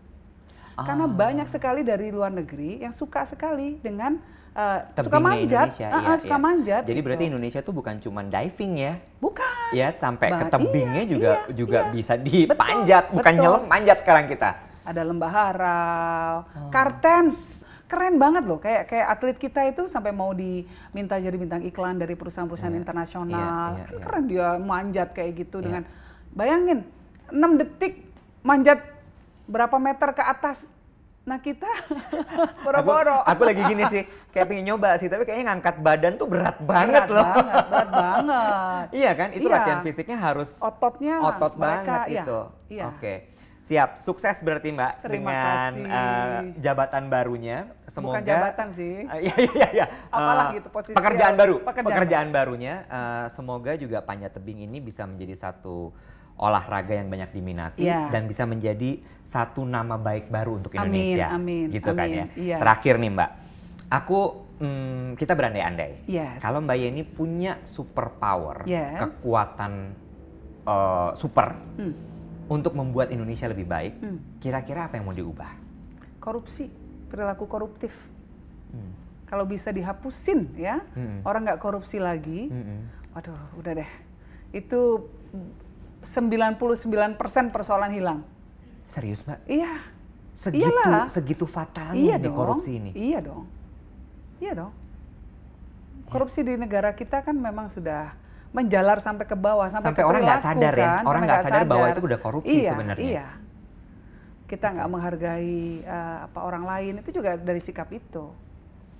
Speaker 2: Karena
Speaker 1: Ah.
Speaker 2: banyak sekali dari luar negeri yang suka sekali dengan uh, suka manjat,
Speaker 1: Indonesia,
Speaker 2: uh, uh,
Speaker 1: iya,
Speaker 2: suka
Speaker 1: iya.
Speaker 2: manjat.
Speaker 1: Jadi
Speaker 2: gitu.
Speaker 1: berarti Indonesia tuh bukan cuma diving ya,
Speaker 2: bukan.
Speaker 1: ya sampai ke
Speaker 2: Ba-
Speaker 1: tebingnya
Speaker 2: iya,
Speaker 1: juga
Speaker 2: iya,
Speaker 1: juga
Speaker 2: iya.
Speaker 1: bisa dipanjat, bukan
Speaker 2: betul.
Speaker 1: nyelam manjat sekarang kita.
Speaker 2: ada lembah harau,
Speaker 1: Oh.
Speaker 2: kartens. keren banget loh kayak kayak atlet kita itu sampai mau diminta jadi bintang iklan dari perusahaan-perusahaan
Speaker 1: Iya.
Speaker 2: internasional
Speaker 1: Iya, iya,
Speaker 2: kan
Speaker 1: iya.
Speaker 2: keren dia manjat kayak gitu
Speaker 1: Iya.
Speaker 2: dengan bayangin 6 detik manjat berapa meter ke atas nah kita (laughs)
Speaker 1: Aku,
Speaker 2: boro-boro
Speaker 1: aku lagi gini sih, kayak pengen nyoba sih, tapi kayaknya ngangkat badan tuh berat banget
Speaker 2: berat
Speaker 1: loh.
Speaker 2: banget berat banget (laughs)
Speaker 1: iya kan, itu
Speaker 2: Iya.
Speaker 1: latihan fisiknya harus
Speaker 2: ototnya
Speaker 1: otot
Speaker 2: mereka,
Speaker 1: banget
Speaker 2: iya,
Speaker 1: itu.
Speaker 2: iya.
Speaker 1: Oke. Siap, sukses berarti Mbak
Speaker 2: Terima
Speaker 1: dengan
Speaker 2: kasih.
Speaker 1: eh, jabatan barunya. Semoga
Speaker 2: bukan jabatan sih
Speaker 1: Eh, Iya iya iya. (laughs)
Speaker 2: Apalah
Speaker 1: Eh,
Speaker 2: gitu, posisi
Speaker 1: Pekerjaan baru.
Speaker 2: pekerjaan
Speaker 1: Pekerjaan, barunya. eh, semoga juga panjat tebing ini bisa menjadi satu olahraga yang banyak diminati
Speaker 2: Iya.
Speaker 1: dan bisa menjadi satu nama baik baru untuk
Speaker 2: Amin,
Speaker 1: Indonesia.
Speaker 2: amin,
Speaker 1: Gitu kan
Speaker 2: amin,
Speaker 1: ya.
Speaker 2: iya.
Speaker 1: Terakhir nih Mbak, aku hmm, kita berandai-andai.
Speaker 2: Yes.
Speaker 1: Kalau Mbak Yeni punya super power,
Speaker 2: Yes.
Speaker 1: kekuatan eh, super
Speaker 2: Hmm.
Speaker 1: untuk membuat Indonesia lebih baik,
Speaker 2: Hmm.
Speaker 1: kira-kira apa yang mau diubah?
Speaker 2: korupsi perilaku koruptif
Speaker 1: Hmm.
Speaker 2: kalau bisa dihapusin ya
Speaker 1: Mm-mm.
Speaker 2: orang nggak korupsi lagi
Speaker 1: Mm-mm.
Speaker 2: waduh udah deh itu 99% persoalan hilang.
Speaker 1: Serius Mbak?
Speaker 2: iya.
Speaker 1: Segitu
Speaker 2: Iyalah.
Speaker 1: segitu fatalnya
Speaker 2: iya dong.
Speaker 1: korupsi ini.
Speaker 2: iya dong. Iya dong. Korupsi di negara kita kan memang sudah menjalar sampai ke bawah sampai,
Speaker 1: Sampai
Speaker 2: ke
Speaker 1: orang nggak sadar ya,
Speaker 2: kan,
Speaker 1: orang
Speaker 2: sampai
Speaker 1: nggak sadar bahwa itu udah korupsi
Speaker 2: iya,
Speaker 1: sebenarnya.
Speaker 2: iya. Kita nggak menghargai eh, apa orang lain. Itu juga dari sikap itu.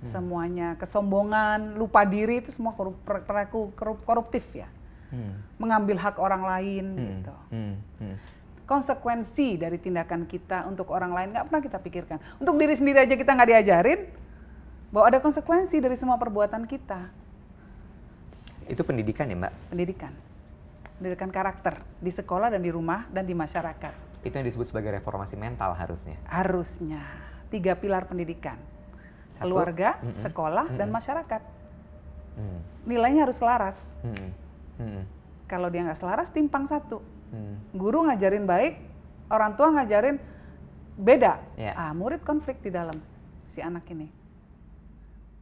Speaker 1: Hmm.
Speaker 2: semuanya kesombongan lupa diri itu semua korup, perilaku korup- koruptif ya
Speaker 1: Hmm.
Speaker 2: mengambil hak orang lain
Speaker 1: Hmm.
Speaker 2: gitu
Speaker 1: Hmm. Hmm.
Speaker 2: konsekuensi dari tindakan kita untuk orang lain nggak pernah kita pikirkan. Untuk diri sendiri aja kita nggak diajarin bahwa ada konsekuensi dari semua perbuatan kita.
Speaker 1: Itu pendidikan ya Mbak?
Speaker 2: Pendidikan, pendidikan karakter di sekolah dan di rumah dan di masyarakat.
Speaker 1: Itu yang disebut sebagai reformasi mental harusnya.
Speaker 2: Harusnya tiga pilar pendidikan:
Speaker 1: Satu,
Speaker 2: keluarga,
Speaker 1: mm-mm,
Speaker 2: sekolah, dan
Speaker 1: mm-mm.
Speaker 2: masyarakat.
Speaker 1: Hmm.
Speaker 2: Nilainya harus selaras.
Speaker 1: Hmm. Hmm.
Speaker 2: Kalau dia nggak selaras, timpang satu.
Speaker 1: Hmm.
Speaker 2: Guru ngajarin baik, orang tua ngajarin beda.
Speaker 1: Ya.
Speaker 2: Ah, murid konflik di dalam si anak ini.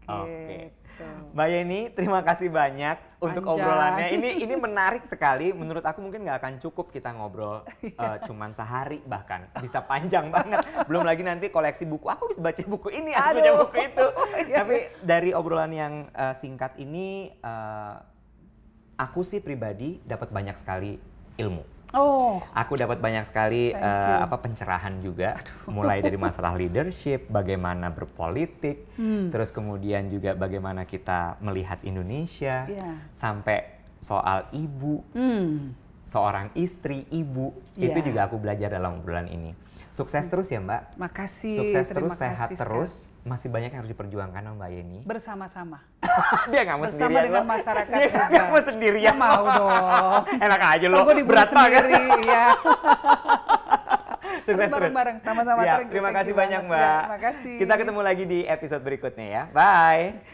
Speaker 1: Oke.
Speaker 2: Gitu.
Speaker 1: Mbak Yeni, terima kasih banyak untuk
Speaker 2: Panjang.
Speaker 1: obrolannya. Ini (laughs) ini menarik sekali. Menurut aku mungkin nggak akan cukup kita ngobrol eh, cuman sehari bahkan bisa panjang banget. Belum lagi nanti koleksi buku. Aku bisa baca buku ini, aku baca
Speaker 2: Aduh.
Speaker 1: buku itu. (laughs)
Speaker 2: Iya.
Speaker 1: Tapi dari obrolan yang eh, singkat ini, eh, aku sih pribadi dapat banyak sekali ilmu.
Speaker 2: Oh,
Speaker 1: Aku dapat banyak sekali
Speaker 2: you.
Speaker 1: apa pencerahan juga, mulai dari (laughs) masalah leadership, bagaimana berpolitik,
Speaker 2: Hmm.
Speaker 1: terus kemudian juga bagaimana kita melihat Indonesia,
Speaker 2: Iya.
Speaker 1: sampai soal ibu,
Speaker 2: hmm.
Speaker 1: seorang istri, ibu,
Speaker 2: Iya.
Speaker 1: itu juga aku belajar dalam obrolan ini. Sukses terus ya Mbak,
Speaker 2: makasih.
Speaker 1: sukses
Speaker 2: terima
Speaker 1: terus, sehat
Speaker 2: kasih
Speaker 1: terus, masih banyak yang harus diperjuangkan sama Mbak Yeni.
Speaker 2: Bersama-sama. (laughs)
Speaker 1: Dia nggak mau
Speaker 2: Bersama
Speaker 1: sendirian
Speaker 2: dengan
Speaker 1: loh.
Speaker 2: masyarakat
Speaker 1: Dia nggak mau sendirian.
Speaker 2: Nggak mau dong. (laughs)
Speaker 1: Enak aja loh,
Speaker 2: gue
Speaker 1: berat banget.
Speaker 2: ya. (laughs)
Speaker 1: Sukses terus.
Speaker 2: bareng-bareng, sama-sama.
Speaker 1: Siap. Terima
Speaker 2: thank
Speaker 1: kasih banyak. Mbak.
Speaker 2: Ya, terima kasih.
Speaker 1: Kita ketemu lagi di episode berikutnya ya. Bye.